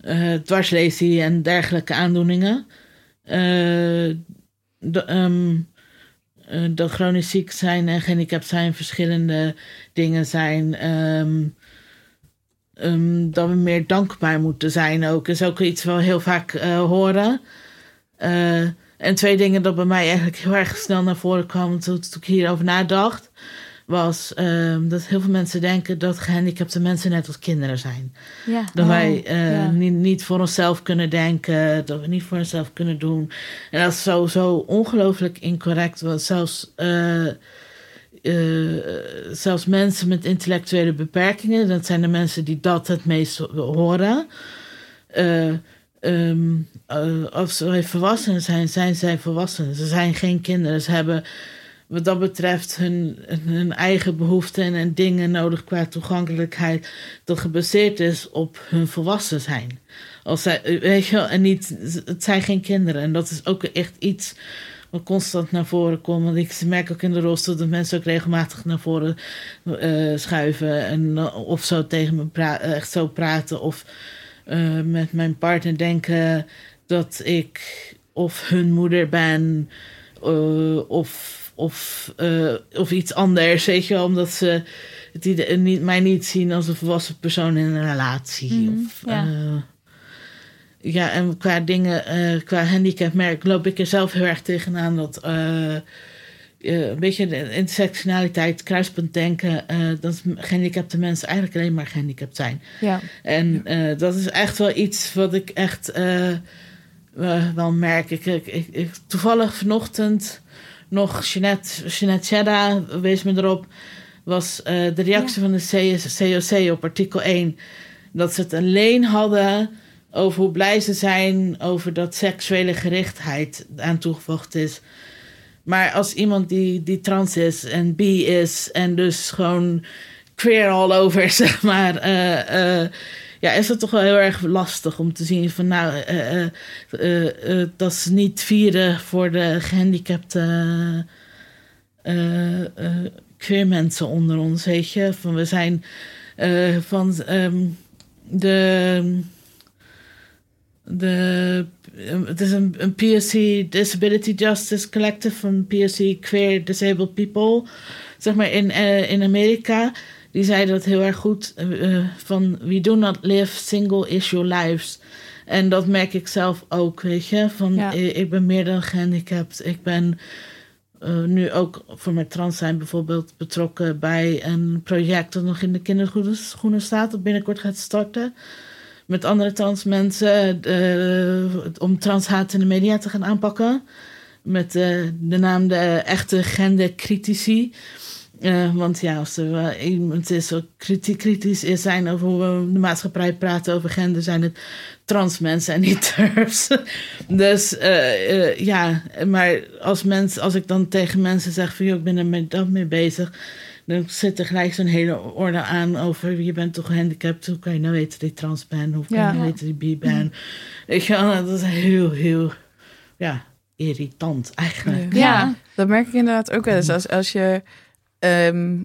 Speaker 5: eh, dwarslesie en dergelijke aandoeningen. Eh, ehm, eh, dat chronisch ziek zijn en gehandicapt zijn verschillende dingen zijn. ehm, dat we meer dankbaar moeten zijn ook. Is ook iets wat we heel vaak horen. Eh, en twee dingen dat bij mij eigenlijk heel erg snel naar voren kwamen toen, toen ik hierover nadacht. Was ehm, dat heel veel mensen denken dat gehandicapte mensen net als kinderen zijn.
Speaker 1: Ja.
Speaker 5: Dat
Speaker 2: Oh,
Speaker 5: wij eh,
Speaker 2: ja.
Speaker 5: niet, niet voor onszelf kunnen denken, dat we niet voor onszelf kunnen doen. En dat is sowieso ongelooflijk incorrect, want zelfs, eh, eh, zelfs mensen met intellectuele beperkingen, dat zijn de mensen die dat het meest horen. Ehm, eh, als zij volwassenen zijn, zijn zij volwassenen. Ze zijn geen kinderen. Ze hebben wat dat betreft hun, hun eigen behoeften en dingen nodig qua toegankelijkheid. Dat gebaseerd is op hun volwassen zijn. Als zij, weet je en niet, het zijn geen kinderen. En dat is ook echt iets wat constant naar voren komt. Want ik merk ook in de rolstoel dat mensen ook regelmatig naar voren eh, schuiven. En, eh, of zo tegen me pra- eh, echt zo praten. Of eh, met mijn partner denken dat ik of hun moeder ben. eh, of, of, eh, of iets anders, weet je wel. Omdat ze het idee- niet, mij niet zien als een volwassen persoon in een relatie.
Speaker 1: Mhm,
Speaker 5: of,
Speaker 1: ja.
Speaker 5: eh, ja, en qua dingen, eh, qua handicapmerk loop ik er zelf heel erg tegenaan dat eh, eh, een beetje de intersectionaliteit, kruispunt denken, eh, dat gehandicapte mensen eigenlijk alleen maar gehandicapt zijn.
Speaker 2: Ja.
Speaker 5: En eh, dat is echt wel iets wat ik echt eh, eh, wel merk. Ik, ik, ik, ik- toevallig vanochtend nog Jeanette, Jeanette Chedda wees me erop, was eh, de reactie van de CS COC op artikel 1. Dat ze het alleen hadden over hoe blij ze zijn over dat seksuele gerichtheid aan toegevoegd is. Maar als iemand die, die trans is en bi is en dus gewoon queer all over, zeg maar. eh, ja, is het toch wel heel erg lastig om te zien van nou, eh, eh, eh, dat ze niet vieren voor de gehandicapte eh, eh, queer mensen onder ons, weet je. Van we zijn van ehm, de. De, het is een, een PSC Disability Justice Collective van PSC Queer Disabled People, zeg maar in, in Amerika. Die zeiden dat heel erg goed eh, eh, van we do not live single issue lives. En dat merk ik zelf ook, weet je. Van
Speaker 2: Ja.
Speaker 5: ik ben meer dan gehandicapt. Ik ben eh, nu ook voor mijn trans zijn bijvoorbeeld betrokken bij een project dat nog in de kinderschoenen staat, dat binnenkort gaat starten. Met andere trans mensen om transhaat in de media te gaan aanpakken. Met de naam de echte gendercritici. Eh, want ja, als er wel iemand is wat kriti- kritisch is zijn over hoe we in de maatschappij praten over gender, zijn het trans mensen en niet turfs. dus eh, eh, ja, maar als, mens, als ik dan tegen mensen zeg van joh, ik ben er met dat mee bezig, dan zit er gelijk zo'n hele orde aan over je bent toch gehandicapt, hoe kan je nou weten dat je trans bent, hoe kan
Speaker 2: Ja.
Speaker 5: je nou weten dat je bi bent. Weet je wel, dat is heel, heel, ja, irritant eigenlijk.
Speaker 2: Ja.
Speaker 4: Dat merk ik inderdaad ook wel eens. Als, als, je, ehm,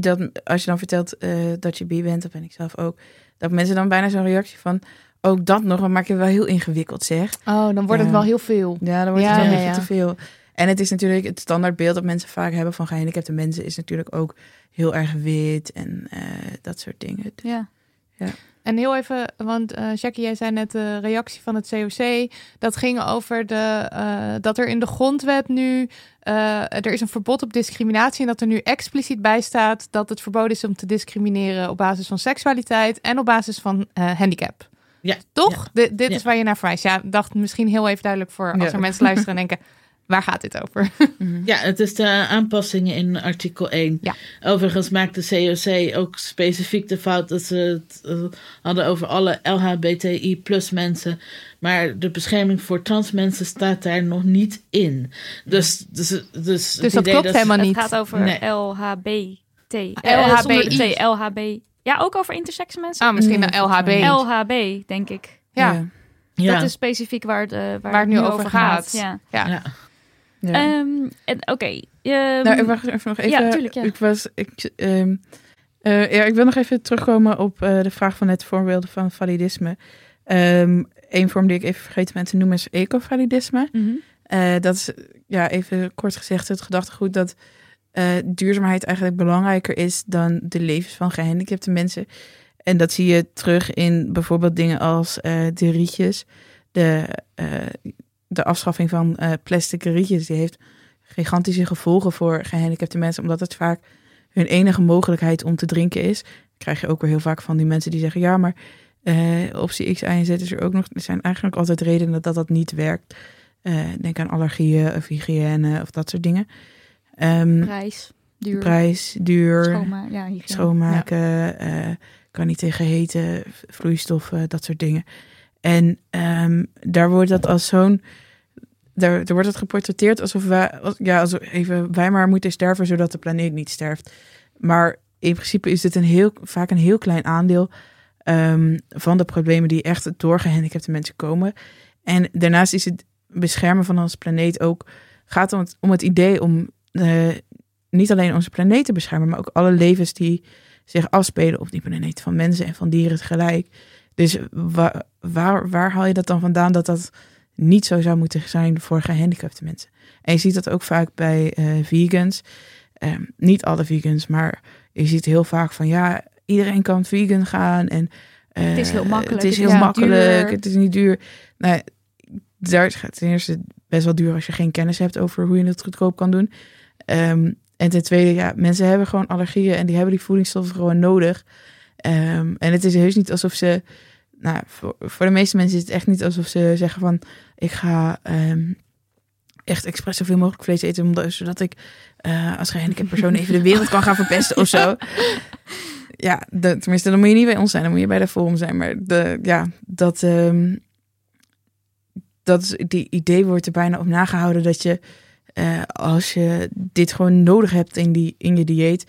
Speaker 4: dat, als je dan vertelt eh, dat je bi bent, dat ben ik zelf ook. Dat mensen dan bijna zo'n reactie van, ook dat nog, dan maak je het wel heel ingewikkeld zeg.
Speaker 2: Oh, dan wordt het
Speaker 4: Ja.
Speaker 2: wel heel veel.
Speaker 4: Ja, dan wordt
Speaker 2: Ja,
Speaker 4: het wel
Speaker 2: ja,
Speaker 4: een beetje
Speaker 2: ja.
Speaker 4: te veel. En het is natuurlijk het standaardbeeld dat mensen vaak hebben van gehandicapte mensen is natuurlijk ook heel erg wit en eh, dat soort dingen.
Speaker 1: Ja.
Speaker 2: En heel even, want eh Jackie, jij zei net de reactie van het COC. Dat ging over de, dat er in de grondwet nu. Eh, er is een verbod op discriminatie. En dat er nu expliciet bij staat dat het verboden is om te discrimineren op basis van seksualiteit en op basis van eh, handicap.
Speaker 5: Ja,
Speaker 2: Toch? Di- dit
Speaker 5: Ja.
Speaker 2: is waar je naar verwijst. Ja, dacht misschien heel even duidelijk voor als
Speaker 4: Ja.
Speaker 2: er mensen luisteren en denken. Waar gaat dit over?
Speaker 4: Mhm.
Speaker 5: Ja, het is de aanpassingen in artikel 1.
Speaker 2: Ja.
Speaker 5: Overigens maakt de COC ook specifiek de fout dat ze het eh, hadden over alle LHBTI plus mensen. Maar de bescherming voor trans mensen staat daar nog niet in. Dus, dus, dus, het
Speaker 2: Dus dat klopt helemaal
Speaker 1: Het
Speaker 2: niet.
Speaker 1: gaat over
Speaker 5: Nee.
Speaker 1: LHB. T.
Speaker 2: LHBI.
Speaker 1: zonder de T, LHB. Ja, ook over intersex mensen?
Speaker 2: Ah, misschien
Speaker 4: Mm,
Speaker 2: een LHB.
Speaker 1: LHB, denk ik.
Speaker 2: ja.
Speaker 5: Ja.
Speaker 1: Dat is specifiek waar het, eh, waar
Speaker 2: Waar het nu over gaat.
Speaker 1: Ja.
Speaker 2: Ja.
Speaker 5: ja.
Speaker 4: Ja.
Speaker 1: Ehm, en Oké. ehm,
Speaker 4: nou, ik wacht even nog even.
Speaker 1: ja, tuurlijk, ja.
Speaker 4: Ik was, ik, ehm, eh, ja, ik wil nog even terugkomen op eh, de vraag van net voorbeelden van validisme. Ehm Eén vorm die ik even vergeten ben te noemen is ecovalidisme.
Speaker 1: mhm.
Speaker 4: Eh, dat is, ja, even kort gezegd, het gedachtegoed dat eh, duurzaamheid eigenlijk belangrijker is dan de levens van gehandicapte mensen. En dat zie je terug in bijvoorbeeld dingen als eh, de rietjes, de, de afschaffing van plastic rietjes. Die heeft gigantische gevolgen voor gehandicapte mensen, omdat het vaak hun enige mogelijkheid om te drinken is. Krijg je ook weer heel vaak van die mensen die zeggen, ja, maar eh, optie X, Y en Z is er ook nog. Er zijn eigenlijk altijd redenen dat dat niet werkt. Eh, denk aan allergieën of hygiëne of dat soort dingen. Ehm,
Speaker 1: Prijs, duur,
Speaker 4: prijs, duur,
Speaker 1: schoonmaken. Ja,
Speaker 4: schoonmaken, eh, kan niet tegen hete vloeistoffen, dat soort dingen. En ehm, daar wordt dat als zo'n, daar, daar wordt het geportretteerd alsof wij, als, ja, alsof even wij maar moeten sterven zodat de planeet niet sterft. Maar in principe is dit een heel, vaak een heel klein aandeel ehm, van de problemen die echt door gehandicapte mensen komen. En daarnaast is het beschermen van onze planeet ook, gaat om het, om het idee om eh, niet alleen onze planeet te beschermen, maar ook alle levens die zich afspelen op die planeet van mensen en van dieren tegelijk. Dus wa- waar, waar haal je dat dan vandaan dat dat niet zo zou moeten zijn voor gehandicapte mensen? En je ziet dat ook vaak bij eh, vegans. Ehm, niet alle vegans, maar je ziet heel vaak van ja, iedereen kan vegan gaan en eh,
Speaker 1: Het is heel makkelijk,
Speaker 4: Het is heel makkelijk,
Speaker 1: duur.
Speaker 4: het is niet duur. Nou, daar het ten eerste best wel duur als je geen kennis hebt over hoe je het goedkoop kan doen. Ehm, en ten tweede, ja, mensen hebben gewoon allergieën en die hebben die voedingsstoffen gewoon nodig. Ehm, en het is heus niet alsof ze, nou, voor, voor de meeste mensen is het echt niet alsof ze zeggen van, ik ga ehm, echt expres zoveel mogelijk vlees eten, omdat, zodat ik eh, als gehandicapt persoon even de wereld kan gaan verpesten of zo. Ja, tenminste, dan moet je niet bij ons zijn, dan moet je bij de forum zijn. Maar de, ja, dat, ehm, dat die idee wordt er bijna op nagehouden dat je, eh, als je dit gewoon nodig hebt in, die, in je dieet,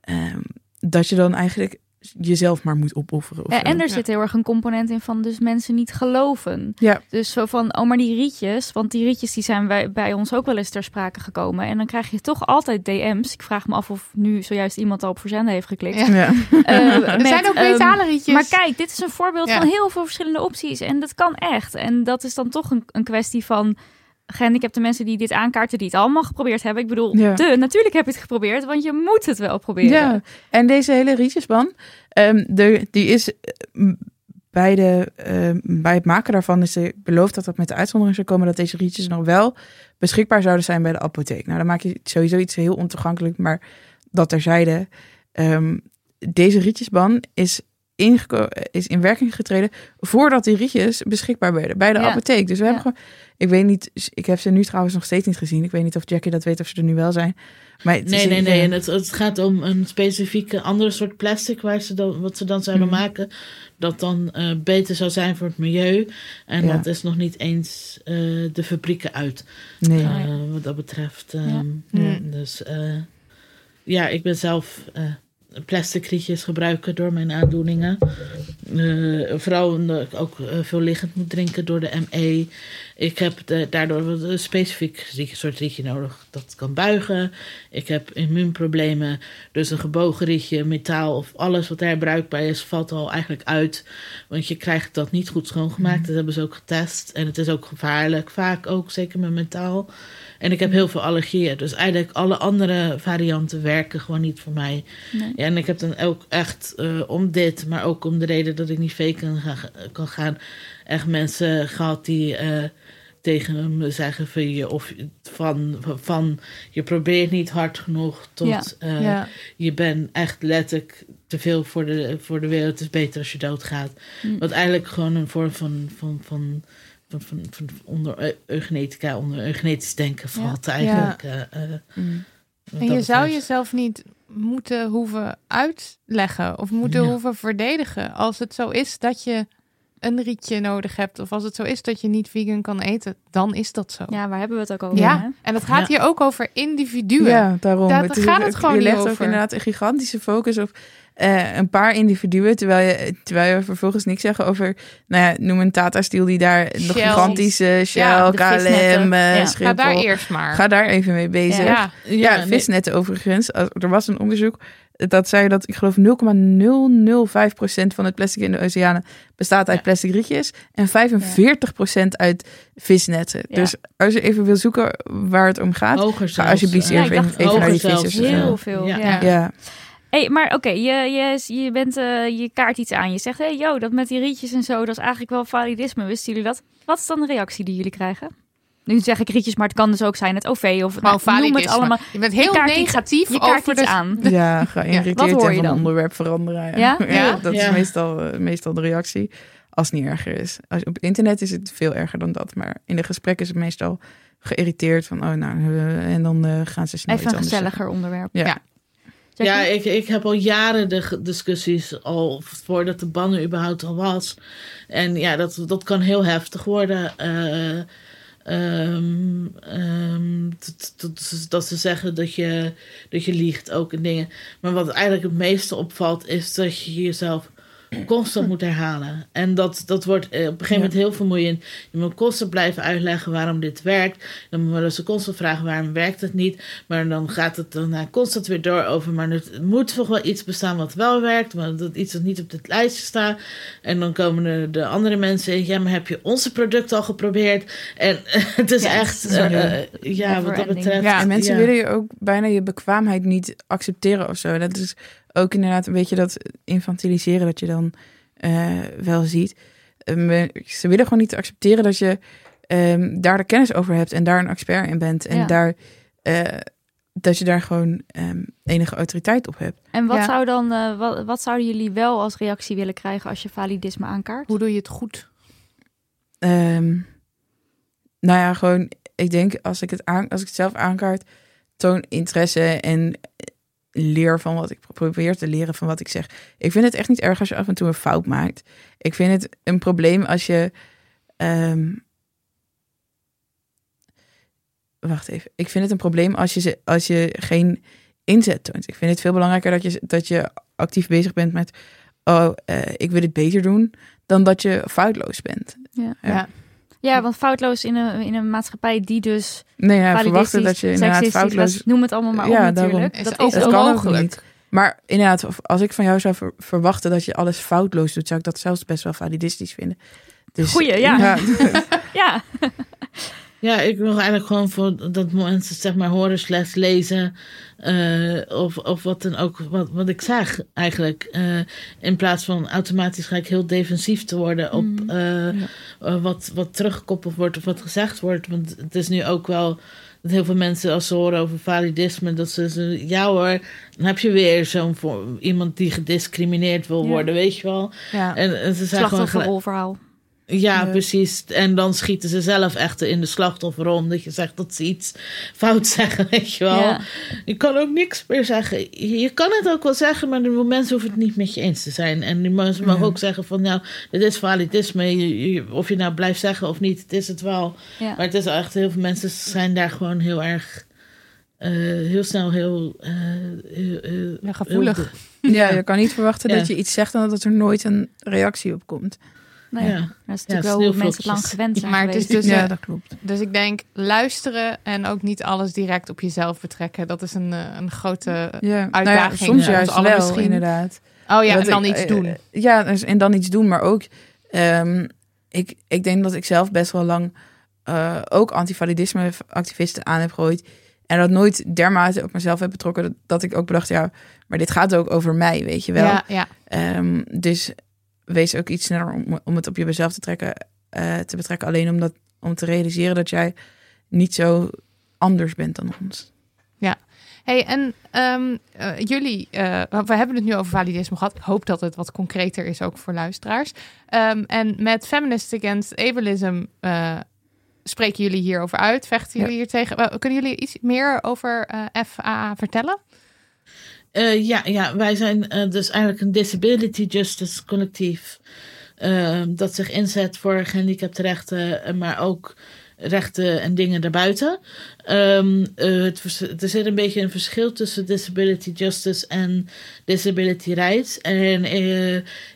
Speaker 4: ehm, dat je dan eigenlijk jezelf maar moet opofferen. of
Speaker 1: Ja,
Speaker 4: zo.
Speaker 1: en er
Speaker 2: Ja.
Speaker 1: zit heel erg een component in van dus mensen niet geloven.
Speaker 4: Ja.
Speaker 1: Dus zo van, oh maar die rietjes, want die rietjes die zijn bij, bij ons ook wel eens ter sprake gekomen. En dan krijg je toch altijd DM's. Ik vraag me af of nu zojuist iemand al op verzenden heeft geklikt.
Speaker 2: Ja.
Speaker 4: Ja.
Speaker 1: Eh,
Speaker 2: Er zijn ook
Speaker 1: ehm,
Speaker 2: metalen rietjes.
Speaker 1: Maar kijk, dit is een voorbeeld
Speaker 2: Ja.
Speaker 1: van heel veel verschillende opties. En dat kan echt. En dat is dan toch een, een kwestie van gehandicapte mensen die dit aankaarten, die het allemaal geprobeerd hebben. Ik bedoel,
Speaker 4: Ja.
Speaker 1: de, natuurlijk heb je het geprobeerd, want je moet het wel proberen.
Speaker 4: Ja, en deze hele rietjesban, ehm, de, die is eh, bij, de, ehm, bij het maken daarvan is er beloofd dat dat met de uitzondering zou komen dat deze rietjes nog wel beschikbaar zouden zijn bij de apotheek. Nou, dan maak je sowieso iets heel ontoegankelijk, maar dat terzijde. Ehm deze rietjesban is, is in werking getreden voordat die rietjes beschikbaar werden bij de
Speaker 1: Ja.
Speaker 4: apotheek. Dus we hebben gewoon, ik weet niet, ik heb ze nu trouwens nog steeds niet gezien. Ik weet niet of Jackie dat weet of ze er nu wel zijn. Maar het is
Speaker 5: Nee, nee, nee.
Speaker 4: ja.
Speaker 5: En het, het gaat om een specifieke andere soort plastic waar ze dan, wat ze dan zouden
Speaker 4: Mhm.
Speaker 5: maken. Dat dan eh, beter zou zijn voor het milieu. En
Speaker 4: Ja.
Speaker 5: dat is nog niet eens eh, de fabrieken uit.
Speaker 4: Nee.
Speaker 5: eh. Wat dat betreft.
Speaker 1: Ja.
Speaker 5: ehm,
Speaker 2: Ja.
Speaker 5: Dus eh, ja, ik ben zelf eh, plastic rietjes gebruiken door mijn aandoeningen. Vooral omdat ik ook eh, veel liggend moet drinken door de ME. Ik heb de- daardoor een specifiek soort rietje nodig dat kan buigen. Ik heb immuunproblemen, dus een gebogen rietje, metaal of alles wat daar bruikbaar is, valt al eigenlijk uit. Want je krijgt dat niet goed schoongemaakt. Dat hebben ze ook getest. En het is ook gevaarlijk, vaak ook, zeker met metaal. En ik heb heel veel allergieën. Dus eigenlijk alle andere varianten werken gewoon niet voor mij.
Speaker 1: Nee.
Speaker 5: Ja, en ik heb dan ook echt eh, om dit, maar ook om de reden dat ik niet fake kan, gaan- kan gaan, echt mensen gehad die eh, tegen me zeggen van je, of van, van je probeert niet hard genoeg tot
Speaker 1: Ja.
Speaker 5: eh,
Speaker 2: ja.
Speaker 5: je bent echt letterlijk te veel voor de, voor de wereld. Het is beter als je doodgaat.
Speaker 1: Mm.
Speaker 5: Wat eigenlijk gewoon een vorm van, van, van, van, van, onder eu- eugenetica, onder eugenetisch denken valt eigenlijk. eh, eh,
Speaker 4: Mm.
Speaker 2: En je zou jezelf niet moeten hoeven uitleggen of moeten
Speaker 5: Ja.
Speaker 2: hoeven verdedigen als het zo is dat je een rietje nodig hebt. Of als het zo is dat je niet vegan kan eten, dan is dat zo.
Speaker 1: Ja, waar hebben we het ook over?
Speaker 2: Ja,
Speaker 1: hè?
Speaker 2: en het gaat
Speaker 5: Ja.
Speaker 2: hier ook over individuen.
Speaker 4: Ja, daarom.
Speaker 2: Daar
Speaker 4: Het
Speaker 2: gaat het gewoon
Speaker 4: Je legt ook
Speaker 2: over.
Speaker 4: inderdaad een gigantische focus op eh, een paar individuen, terwijl je, terwijl je vervolgens niks zeggen over, nou ja, noem een Tata Steel die daar nog
Speaker 2: Shell.
Speaker 4: gigantische Shell,
Speaker 2: Ja,
Speaker 1: de
Speaker 4: KLM,
Speaker 1: visnetten.
Speaker 4: eh,
Speaker 1: Ja.
Speaker 2: Ga daar eerst maar.
Speaker 4: Ga daar even mee bezig.
Speaker 2: ja.
Speaker 4: Ja, visnetten overigens. Er was een onderzoek dat zei dat ik geloof 0,005% van het plastic in de oceanen bestaat uit
Speaker 2: Ja.
Speaker 4: plastic rietjes en 45% uit visnetten.
Speaker 1: Ja.
Speaker 4: Dus als je even wil zoeken waar het om gaat,
Speaker 5: Hoger
Speaker 4: ga alsjeblieft
Speaker 5: Ja,
Speaker 4: even, even naar die vissers.
Speaker 1: Heel veel. Ja.
Speaker 5: Ja.
Speaker 4: Ja.
Speaker 1: Hey, maar oké, je, je, je, bent, eh, je kaart iets aan. Je zegt, hé, hey, yo, dat met die rietjes en zo, dat is eigenlijk wel validisme. Wisten jullie dat? Wat is dan de reactie die jullie krijgen? Nu zeg ik rietjes, maar het kan dus ook zijn het OV of nou, noem het allemaal.
Speaker 2: Je bent
Speaker 1: Je
Speaker 2: heel negatief
Speaker 1: Je kaart
Speaker 2: over de...
Speaker 1: aan.
Speaker 4: Ja, geïrriteerd
Speaker 1: Wat hoor
Speaker 4: en van onderwerp veranderen.
Speaker 1: Ja?
Speaker 2: Ja?
Speaker 4: dat
Speaker 5: Ja.
Speaker 4: is meestal, eh, meestal de reactie. Als het niet erger is. Als, op internet is het veel erger dan dat. Maar in de gesprek is het meestal geïrriteerd van, oh nou, eh, en dan eh, gaan ze snel
Speaker 1: Even
Speaker 4: iets
Speaker 1: een gezelliger onderwerp.
Speaker 4: Ja.
Speaker 2: Ja.
Speaker 5: Ja, ik, ik heb al jaren de discussies al voordat de bannen überhaupt al was. En ja, dat, dat kan heel heftig worden. Eh, ehm, ehm, dat- ze zeggen dat je, dat je liegt ook en dingen. Maar wat eigenlijk het meeste opvalt, is dat je jezelf constant moet herhalen. En dat, dat wordt eh, op een gegeven moment heel vermoeiend. Je moet constant blijven uitleggen waarom dit werkt. Dan moeten ze constant vragen waarom werkt het niet. Maar dan gaat het daarna constant weer door over. Maar het moet toch wel iets bestaan wat wel werkt. Maar dat iets dat niet op dit lijstje staat. En dan komen er de andere mensen in. Ja, maar heb je onze product al geprobeerd? En het is
Speaker 1: Ja,
Speaker 5: echt.
Speaker 1: het is een
Speaker 5: eh, eh, ja, wat dat betreft.
Speaker 2: Ja,
Speaker 4: En mensen
Speaker 5: ja.
Speaker 4: willen je ook bijna je bekwaamheid niet accepteren of zo. Dat is ook inderdaad een beetje dat infantiliseren dat je dan eh, wel ziet. Eh, me- ze willen gewoon niet accepteren dat je ehm, daar de kennis over hebt en daar een expert in bent. En
Speaker 1: Ja.
Speaker 4: daar, eh, dat je daar gewoon ehm, enige autoriteit op hebt.
Speaker 1: En wat,
Speaker 2: Ja.
Speaker 1: zou dan, eh, wat, wat zouden jullie wel als reactie willen krijgen als je validisme aankaart?
Speaker 2: Hoe doe je het goed?
Speaker 4: Ehm, nou ja, gewoon, ik denk als ik het, aan, als ik het zelf aankaart, toon interesse en leer van wat ik probeer te leren van wat ik zeg. Ik vind het echt niet erg als je af en toe een fout maakt. Ik vind het een probleem als je. ehm, wacht even. Ik vind het een probleem als je, ze- als je geen inzet toont. Ik vind het veel belangrijker dat je, dat je actief bezig bent met. Oh, eh, ik wil het beter doen. Dan dat je foutloos bent.
Speaker 1: Ja.
Speaker 4: Ja.
Speaker 1: Ja, want foutloos in een, in een maatschappij die dus
Speaker 4: Nee, ja, verwachten dat je inderdaad foutloos...
Speaker 1: noem het allemaal maar op
Speaker 4: Ja,
Speaker 1: natuurlijk.
Speaker 2: Is
Speaker 1: Dat
Speaker 2: ook
Speaker 1: is
Speaker 2: onmogelijk.
Speaker 4: niet. Maar inderdaad, als ik van jou zou ver- verwachten dat je alles foutloos doet, zou ik dat zelfs best wel validistisch vinden. Dus,
Speaker 1: Goeie, ja.
Speaker 4: ja.
Speaker 1: Ja,
Speaker 5: Ja, ik wil eigenlijk gewoon voor dat mensen zeg maar horen slechts lezen. eh, of, of wat dan ook, wat, wat ik zeg eigenlijk. Eh, in plaats van automatisch gelijk heel defensief te worden op
Speaker 1: Mm.
Speaker 5: eh, wat, wat teruggekoppeld wordt of wat gezegd wordt. Want het is nu ook wel dat heel veel mensen als ze horen over validisme, dat ze, ze ja hoor, dan heb je weer zo'n iemand die gediscrimineerd wil
Speaker 1: Ja.
Speaker 5: worden, weet je wel.
Speaker 2: Ja.
Speaker 5: En, en ze zijn gewoon
Speaker 1: slachtofferrolverhaal.
Speaker 5: Ja, precies. En dan schieten ze zelf echt in de slachtofferrol. Omdat je zegt dat ze iets fout zeggen, weet je wel.
Speaker 1: Ja.
Speaker 5: Je kan ook niks meer zeggen. Je kan het ook wel zeggen, maar de mensen hoeven het niet met je eens te zijn. En die mensen mogen
Speaker 4: Ja.
Speaker 5: ook zeggen van, nou, dit is validisme. Je- je- Of je nou blijft zeggen of niet, het is het wel.
Speaker 1: Ja.
Speaker 5: Maar het is echt, heel veel mensen zijn daar gewoon heel erg... eh, heel snel heel... eh, heel- heel-
Speaker 2: Ja, gevoelig.
Speaker 5: heel-
Speaker 4: ja, je kan niet verwachten
Speaker 5: Ja.
Speaker 4: dat je iets zegt en dat er nooit een reactie op komt.
Speaker 1: Ja, dat is
Speaker 5: Ja,
Speaker 1: natuurlijk wel hoe mensen het lang gewend zijn
Speaker 2: Maar het is dus,
Speaker 4: ja, dat klopt.
Speaker 2: Dus ik denk luisteren en ook niet alles direct op jezelf betrekken. Dat is een, eh, een grote...
Speaker 4: Ja. Nou ja,
Speaker 2: uitdaging
Speaker 4: soms
Speaker 2: voor
Speaker 4: juist wel,
Speaker 2: misschien.
Speaker 4: inderdaad.
Speaker 2: Oh ja,
Speaker 4: Dat
Speaker 2: en dan
Speaker 4: ik-
Speaker 2: iets
Speaker 4: eh,
Speaker 2: doen.
Speaker 4: Ja, dus- en dan iets doen, maar ook... ehm, ik, ik denk dat ik zelf best wel lang eh, ook antivalidisme-activisten aan heb gegooid. En dat nooit dermate op mezelf heb betrokken... dat, dat ik ook bedacht, ja, maar dit gaat ook over mij, weet je wel.
Speaker 2: Ja, ja.
Speaker 4: Ehm, dus wees ook iets sneller om, om het op jezelf te, trekken, eh, te betrekken. Alleen omdat, om te realiseren dat jij niet zo anders bent dan ons.
Speaker 2: Hey, en ehm, eh, jullie, eh, we hebben het nu over validisme gehad. Ik hoop dat het wat concreter is ook voor luisteraars. Ehm, en met Feminists Against Ableism spreken jullie hierover uit. Vechten
Speaker 4: Ja.
Speaker 2: jullie hier tegen? Kunnen jullie iets meer over FAA vertellen?
Speaker 5: Eh, ja, ja, wij zijn eh, dus eigenlijk een disability justice collectief. ehm, dat zich inzet voor gehandicaptenrechten, maar ook rechten en dingen daarbuiten. Het, er zit een beetje een verschil tussen disability justice en disability rights. En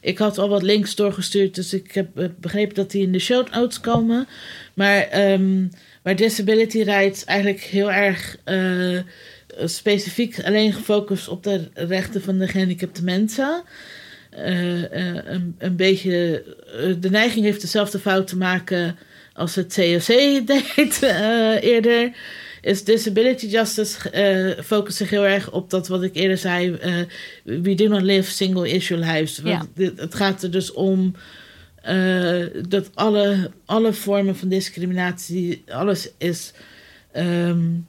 Speaker 5: ik had al wat links doorgestuurd, dus ik heb begrepen dat die in de show notes komen. Maar um, disability rights eigenlijk heel erg specifiek alleen gefocust op de rechten van de gehandicapte mensen. Uh, een, een beetje de neiging heeft dezelfde fout te maken als het COC deed eerder, is disability justice focust zich heel erg op dat wat ik eerder zei. We do not live single issue lives. Ja. Het gaat er dus om dat alle, alle vormen van discriminatie, alles is. Um,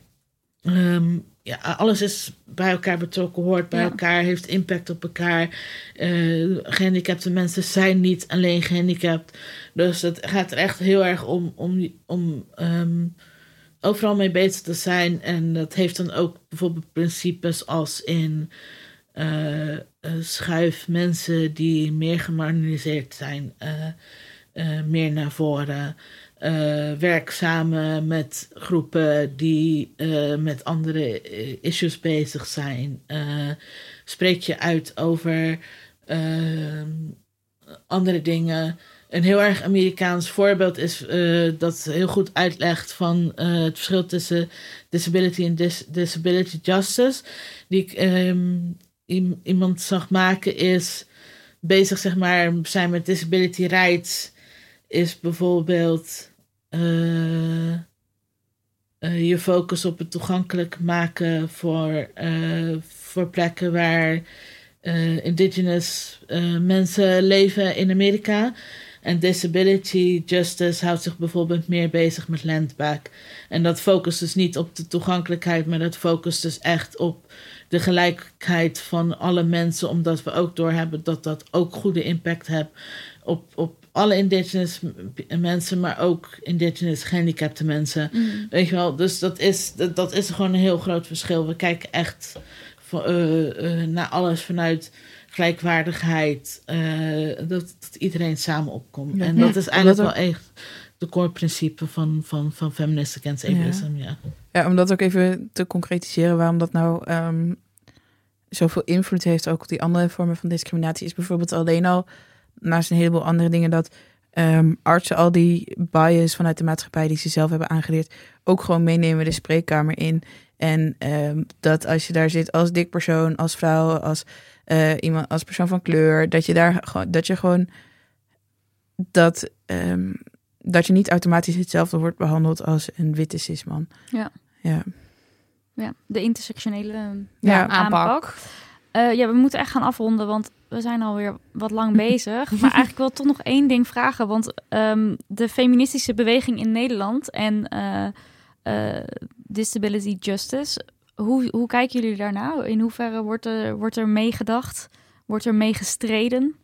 Speaker 5: um, ja, alles is bij elkaar betrokken, hoort bij elkaar, heeft impact op elkaar. Uh, gehandicapte mensen zijn niet alleen gehandicapt. Dus het gaat er echt heel erg om, om, om um, overal mee bezig te zijn. En dat heeft dan ook bijvoorbeeld principes als in uh, uh, schuif mensen die meer gemarginaliseerd zijn, meer naar voren uh, werk samen met groepen die uh, met andere eh, issues bezig zijn. Uh, spreek je uit over ehm, andere dingen. Een heel erg Amerikaans voorbeeld is dat heel goed uitlegt van het verschil tussen disability en dis disability justice. Die ik um, iemand zag maken is bezig, zeg maar, zijn met disability rights is bijvoorbeeld uh, uh, je focus op het toegankelijk maken voor, uh, voor plekken waar indigenous mensen leven in Amerika. En disability justice houdt zich bijvoorbeeld meer bezig met landback. En dat focust dus niet op de toegankelijkheid, maar dat focust dus echt op de gelijkheid van alle mensen, omdat we ook doorhebben dat dat ook goede impact heeft op, op alle indigenous mensen, maar ook indigenous gehandicapte mensen. Mm. Weet je wel, dus dat is, dat, dat, is gewoon een heel groot verschil. We kijken echt uh, uh, naar alles vanuit gelijkwaardigheid, uh, dat, dat, iedereen samen opkomt. En dat is eigenlijk wel echt de core principe van, van, van Feminist Against Ableism. Ja.
Speaker 4: ja. om dat ook even te concretiseren, waarom dat nou um, zoveel invloed heeft ook op die andere vormen van discriminatie, is bijvoorbeeld alleen al naast een heleboel andere dingen dat um, artsen al die bias vanuit de maatschappij die ze zelf hebben aangeleerd ook gewoon meenemen de spreekkamer in. En um, dat als je daar zit als dik persoon, als vrouw, als uh, iemand, als persoon van kleur, dat je daar gewoon, dat je gewoon dat, um, dat je niet automatisch hetzelfde wordt behandeld als een witte cisman.
Speaker 1: Ja.
Speaker 4: Ja.
Speaker 1: Ja, de intersectionele ja, aanpak. aanpak. Uh, ja, we moeten echt gaan afronden, want we zijn alweer wat lang bezig. maar eigenlijk wil ik toch nog één ding vragen. Want um, de feministische beweging in Nederland en uh, uh, disability justice, hoe, hoe kijken jullie daarna? In hoeverre wordt er, wordt er meegedacht? Wordt er mee gestreden?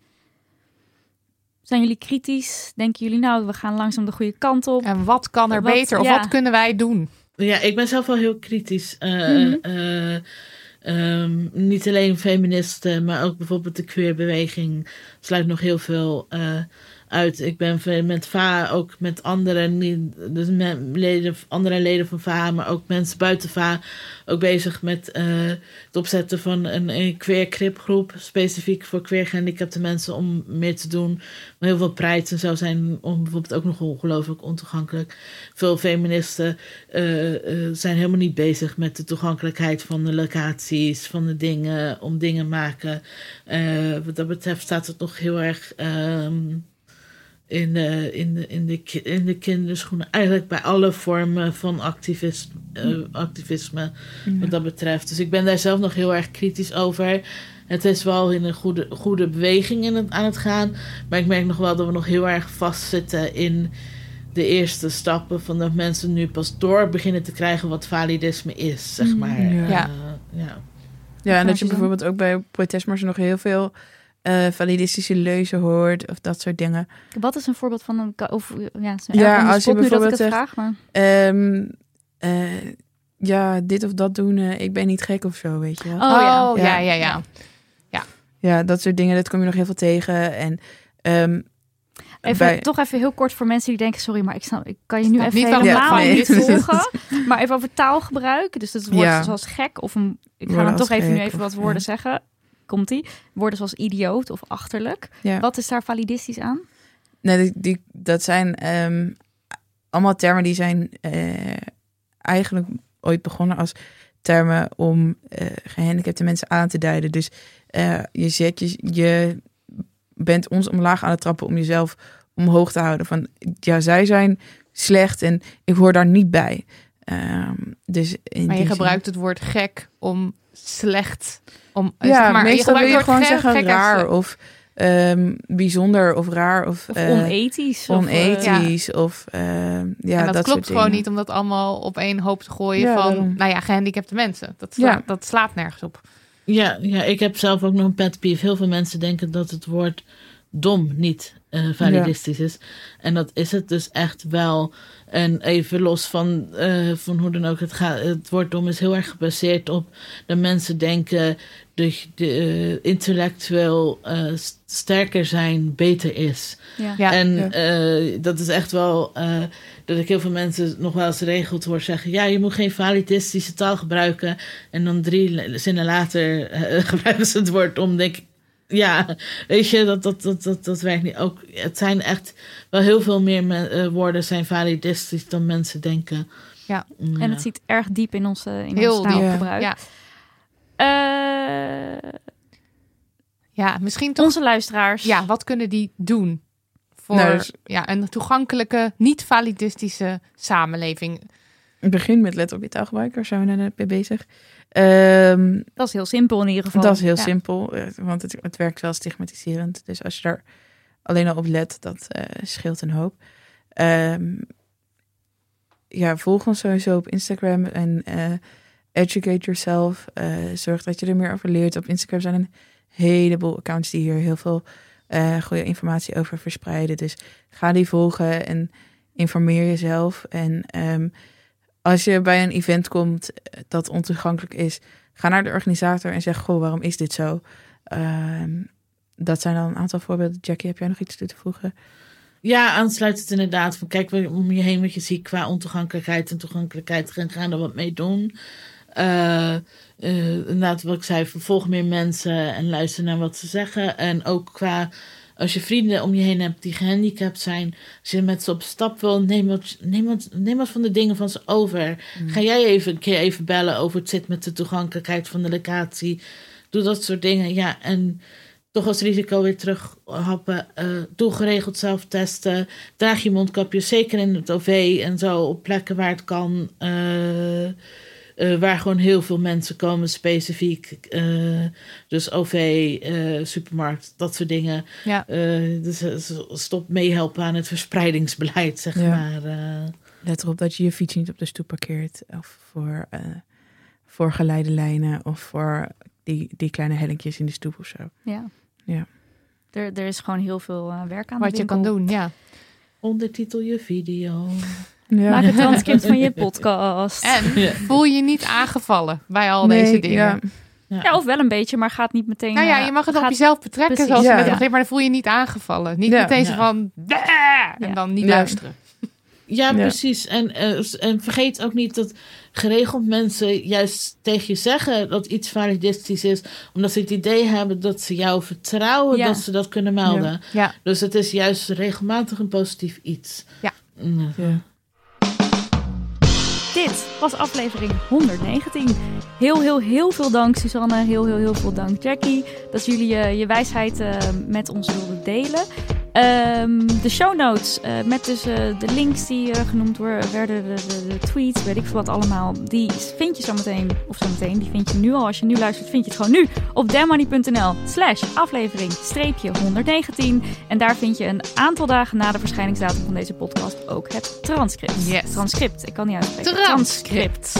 Speaker 1: Zijn jullie kritisch? Denken jullie nou, we gaan langzaam de goede kant op?
Speaker 2: En wat kan er wat, beter? Of ja. wat kunnen wij doen?
Speaker 5: Ja, ik ben zelf wel heel kritisch. Uh, mm -hmm. Um, niet alleen feministen, maar ook bijvoorbeeld de queerbeweging sluit nog heel veel uh, uit. Ik ben met VA ook met andere, dus leden, andere leden van VA, maar ook mensen buiten VA, ook bezig met uh, het opzetten van een, een queer cripgroep, specifiek voor queer gehandicapte mensen, om meer te doen. Maar heel veel prijs en zo zijn om, bijvoorbeeld ook nog ongelooflijk ontoegankelijk. Veel feministen uh, uh, zijn helemaal niet bezig met de toegankelijkheid van de locaties, van de dingen, om dingen maken. wat dat betreft staat het nog heel erg. Um, in de, in de, in de, in de kinderschoenen. Eigenlijk bij alle vormen van activist, uh, activisme wat dat betreft. Dus ik ben daar zelf nog heel erg kritisch over. Het is wel in een goede, goede beweging in het, aan het gaan. Maar ik merk nog wel dat we nog heel erg vastzitten in de eerste stappen. Van dat mensen nu pas door beginnen te krijgen wat validisme is, zeg maar.
Speaker 4: Ja.
Speaker 5: Uh,
Speaker 4: ja. ja, en dat je bijvoorbeeld ook bij protestmarsen nog heel veel uh, validistische leuzen hoort of dat soort dingen.
Speaker 1: Wat is een voorbeeld van een... Of, ja,
Speaker 4: ja als je bijvoorbeeld zegt... Vraag, maar... um, uh, ja, dit of dat doen, uh, ik ben niet gek of zo, weet je wel.
Speaker 2: Oh, ja. Oh, ja. ja, ja, ja.
Speaker 4: Ja, ja dat soort dingen, dat kom je nog heel veel tegen. En um,
Speaker 1: Even,
Speaker 4: bij-
Speaker 1: Toch even heel kort voor mensen die denken, sorry, maar ik, snap, ik kan je nu even
Speaker 2: niet
Speaker 1: helemaal
Speaker 4: het
Speaker 1: niet volgen. maar even over taalgebruik. Dus het woord
Speaker 4: Ja.
Speaker 1: zoals gek of een... Ik ga dan toch even nu even wat woorden
Speaker 4: ja.
Speaker 1: zeggen. Komt-ie. Woorden zoals idioot of achterlijk.
Speaker 4: Ja.
Speaker 1: Wat is daar validistisch aan?
Speaker 4: Nee, die, die- dat zijn ehm, allemaal termen die zijn eh, eigenlijk ooit begonnen als termen om eh, gehandicapte mensen aan te duiden. Dus eh, je zet je, je bent ons omlaag aan het trappen om jezelf omhoog te houden. Van ja, zij zijn slecht en ik hoor daar niet bij. Ehm, dus in
Speaker 2: Maar je
Speaker 4: die zin-
Speaker 2: gebruikt het woord gek om slecht. Om,
Speaker 4: Ja,
Speaker 2: zeg maar,
Speaker 4: meestal wil
Speaker 2: gebruikt
Speaker 4: je
Speaker 2: het
Speaker 4: gewoon zeggen raar of ehm, bijzonder of raar of,
Speaker 1: Of
Speaker 4: eh,
Speaker 1: onethisch? of, eh,
Speaker 4: of ehm, ja,
Speaker 2: en dat,
Speaker 4: dat
Speaker 2: klopt
Speaker 4: soort
Speaker 2: gewoon
Speaker 4: dingen.
Speaker 2: niet om dat allemaal op één hoop te gooien
Speaker 4: Ja,
Speaker 2: van,
Speaker 4: daarom.
Speaker 2: nou ja, gehandicapte mensen. Dat, sla-
Speaker 4: Ja.
Speaker 2: dat slaat nergens op.
Speaker 5: Ja, ja, ik heb zelf ook nog een pet peeve. Heel veel mensen denken dat het woord dom niet eh, validistisch is. En dat is het dus echt wel. En even los van, eh, van hoe dan ook het gaat. Het woord dom is heel erg gebaseerd op dat mensen denken dat de, eh, intellectueel eh, st- sterker zijn beter is.
Speaker 1: Ja.
Speaker 2: Ja.
Speaker 5: en
Speaker 4: Ja.
Speaker 5: eh, dat is echt wel eh, dat ik heel veel mensen nog wel eens regeld hoor zeggen: ja, je moet geen validistische taal gebruiken. En dan drie zinnen later gebruiken ze het woord om. Denk ik, ja, weet je, dat, dat, dat, dat, dat werkt niet. Ook, het zijn echt wel heel veel meer me- eh, woorden zijn validistisch dan mensen denken.
Speaker 2: Ja.
Speaker 5: Mm,
Speaker 1: En het zit erg diep in ons, eh, in
Speaker 2: Heel
Speaker 1: ons taalgebruik.
Speaker 2: Ja.
Speaker 1: Eh,
Speaker 2: Ja, misschien toch.
Speaker 1: onze luisteraars.
Speaker 2: Ja, wat kunnen die doen voor
Speaker 4: Nou, dus-
Speaker 2: ja, een toegankelijke, niet validistische samenleving?
Speaker 4: Begin met let op je taalgebruik, daar zijn we net mee bezig. Ehm,
Speaker 1: Dat is heel simpel in ieder geval.
Speaker 4: dat is heel
Speaker 1: Ja.
Speaker 4: simpel, eh, want het, het werkt wel stigmatiserend. Dus als je daar alleen al op let, dat eh, scheelt een hoop. Ehm, ja, volg ons sowieso op Instagram en eh, educate yourself. Eh, zorg dat je er meer over leert. Op Instagram zijn een heleboel accounts die hier heel veel goede informatie over verspreiden. Dus ga die volgen en informeer jezelf. En ehm, als je bij een event komt eh, dat ontoegankelijk is, ga naar de organisator en zeg: Goh, waarom is dit zo? Ehm, dat zijn dan een aantal voorbeelden. Jackie, heb jij nog iets toe te voegen?
Speaker 5: Ja, aansluitend inderdaad. Van kijk om je heen wat je ziet qua ontoegankelijkheid en toegankelijkheid. Gaan, gaan er wat mee doen. Eh, eh, inderdaad, wat ik zei, volg meer mensen en luister naar wat ze zeggen. En ook qua, als je vrienden om je heen hebt die gehandicapt zijn. Als je met ze op stap wil, neem wat, neem wat, neem wat van de dingen van ze over. Ga jij even een keer even bellen over het zit met de toegankelijkheid van de locatie. Doe dat soort dingen. Ja, en toch als risico weer terughappen. eh doe geregeld zelf testen. Draag je mondkapje, zeker in het OV en zo op plekken waar het kan. eh, eh, waar gewoon heel veel mensen komen, specifiek. eh, dus OV, eh, supermarkt, dat soort dingen.
Speaker 2: Ja.
Speaker 5: Eh, dus stop meehelpen aan het verspreidingsbeleid, zeg
Speaker 4: Ja.
Speaker 5: maar. eh.
Speaker 4: Let erop dat je je fiets niet op de stoep parkeert. Of voor, eh voor geleidelijnen. Of voor die, die kleine hellinkjes in de stoep of zo.
Speaker 1: Ja.
Speaker 4: Ja.
Speaker 1: Er, er is gewoon heel veel werk aan de
Speaker 2: Wat je kan doen, ja.
Speaker 5: ondertitel je video.
Speaker 4: Ja.
Speaker 1: Maak een transcript van je podcast.
Speaker 2: En voel je niet aangevallen bij al
Speaker 4: Nee,
Speaker 2: deze dingen.
Speaker 4: ja.
Speaker 1: Ja, of wel een beetje, maar gaat niet meteen...
Speaker 2: Nou ja,
Speaker 1: eh,
Speaker 2: je mag het op jezelf betrekken,
Speaker 1: Precies.
Speaker 2: zoals gezegd, maar dan voel je je niet aangevallen. Niet
Speaker 4: Ja.
Speaker 2: meteen zo
Speaker 5: Ja.
Speaker 2: van, en dan niet
Speaker 4: Ja.
Speaker 2: luisteren.
Speaker 5: Ja,
Speaker 4: Ja.
Speaker 5: precies. En, eh, en vergeet ook niet dat geregeld mensen juist tegen je zeggen dat iets validistisch is, omdat ze het idee hebben dat ze jou vertrouwen
Speaker 1: Ja.
Speaker 5: dat ze dat kunnen melden.
Speaker 2: Ja.
Speaker 5: Dus het is juist regelmatig een positief iets.
Speaker 2: Ja.
Speaker 1: Dit was aflevering 119. Heel, heel, heel veel dank Susanne. Heel, heel, heel veel dank Jackie. Dat jullie eh, je wijsheid eh, met ons wilden delen. Ehm, de show notes eh, met dus eh, de links die eh, genoemd worden, werden, de, de, de tweets, weet ik veel wat allemaal. Die vind je zo meteen, of zo meteen, die vind je nu al. Als je nu luistert, vind je het gewoon nu op demoney.nl slash aflevering streepje 119. En daar vind je een aantal dagen na de verschijningsdatum van deze podcast ook het transcript.
Speaker 2: Yes.
Speaker 1: Transcript, ik kan niet uitspreken.
Speaker 2: Transcript.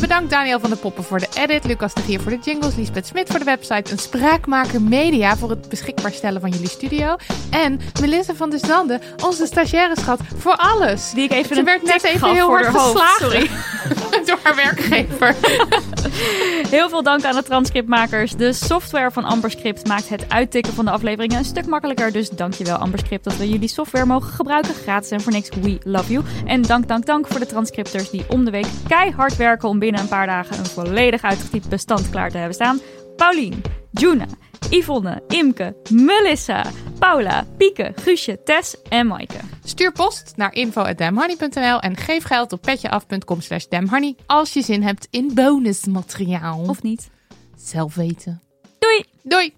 Speaker 2: Bedankt Daniel van der Poppen voor de edit, Lucas de Gier voor de jingles, Lisbeth Smit voor de website, een spraakmaker media voor het beschikbaar stellen van jullie studio en Melissa van der Zanden, onze stagiaire schat, voor alles.
Speaker 1: Die ik even
Speaker 2: Ze
Speaker 1: een
Speaker 2: werd net even heel hard geslagen.
Speaker 1: Sorry.
Speaker 2: door haar werkgever.
Speaker 1: Heel veel dank aan de transcriptmakers. De software van Amberscript maakt het uittikken van de afleveringen een stuk makkelijker. Dus dankjewel Amberscript dat we jullie software mogen gebruiken. Gratis en voor niks. We love you. En dank, dank, dank voor de transcripters die om de week keihard werken om binnen een paar dagen een volledig uitgetypt bestand klaar te hebben staan. Paulien, Juna, Yvonne, Imke, Melissa, Paula, Pieke, Guusje, Tess en Maaike.
Speaker 2: Stuur post naar info.damhoney.nl en geef geld op petjeaf.com slash damhoney als je zin hebt in bonusmateriaal.
Speaker 1: Of niet.
Speaker 2: zelf weten.
Speaker 1: Doei!
Speaker 2: Doei!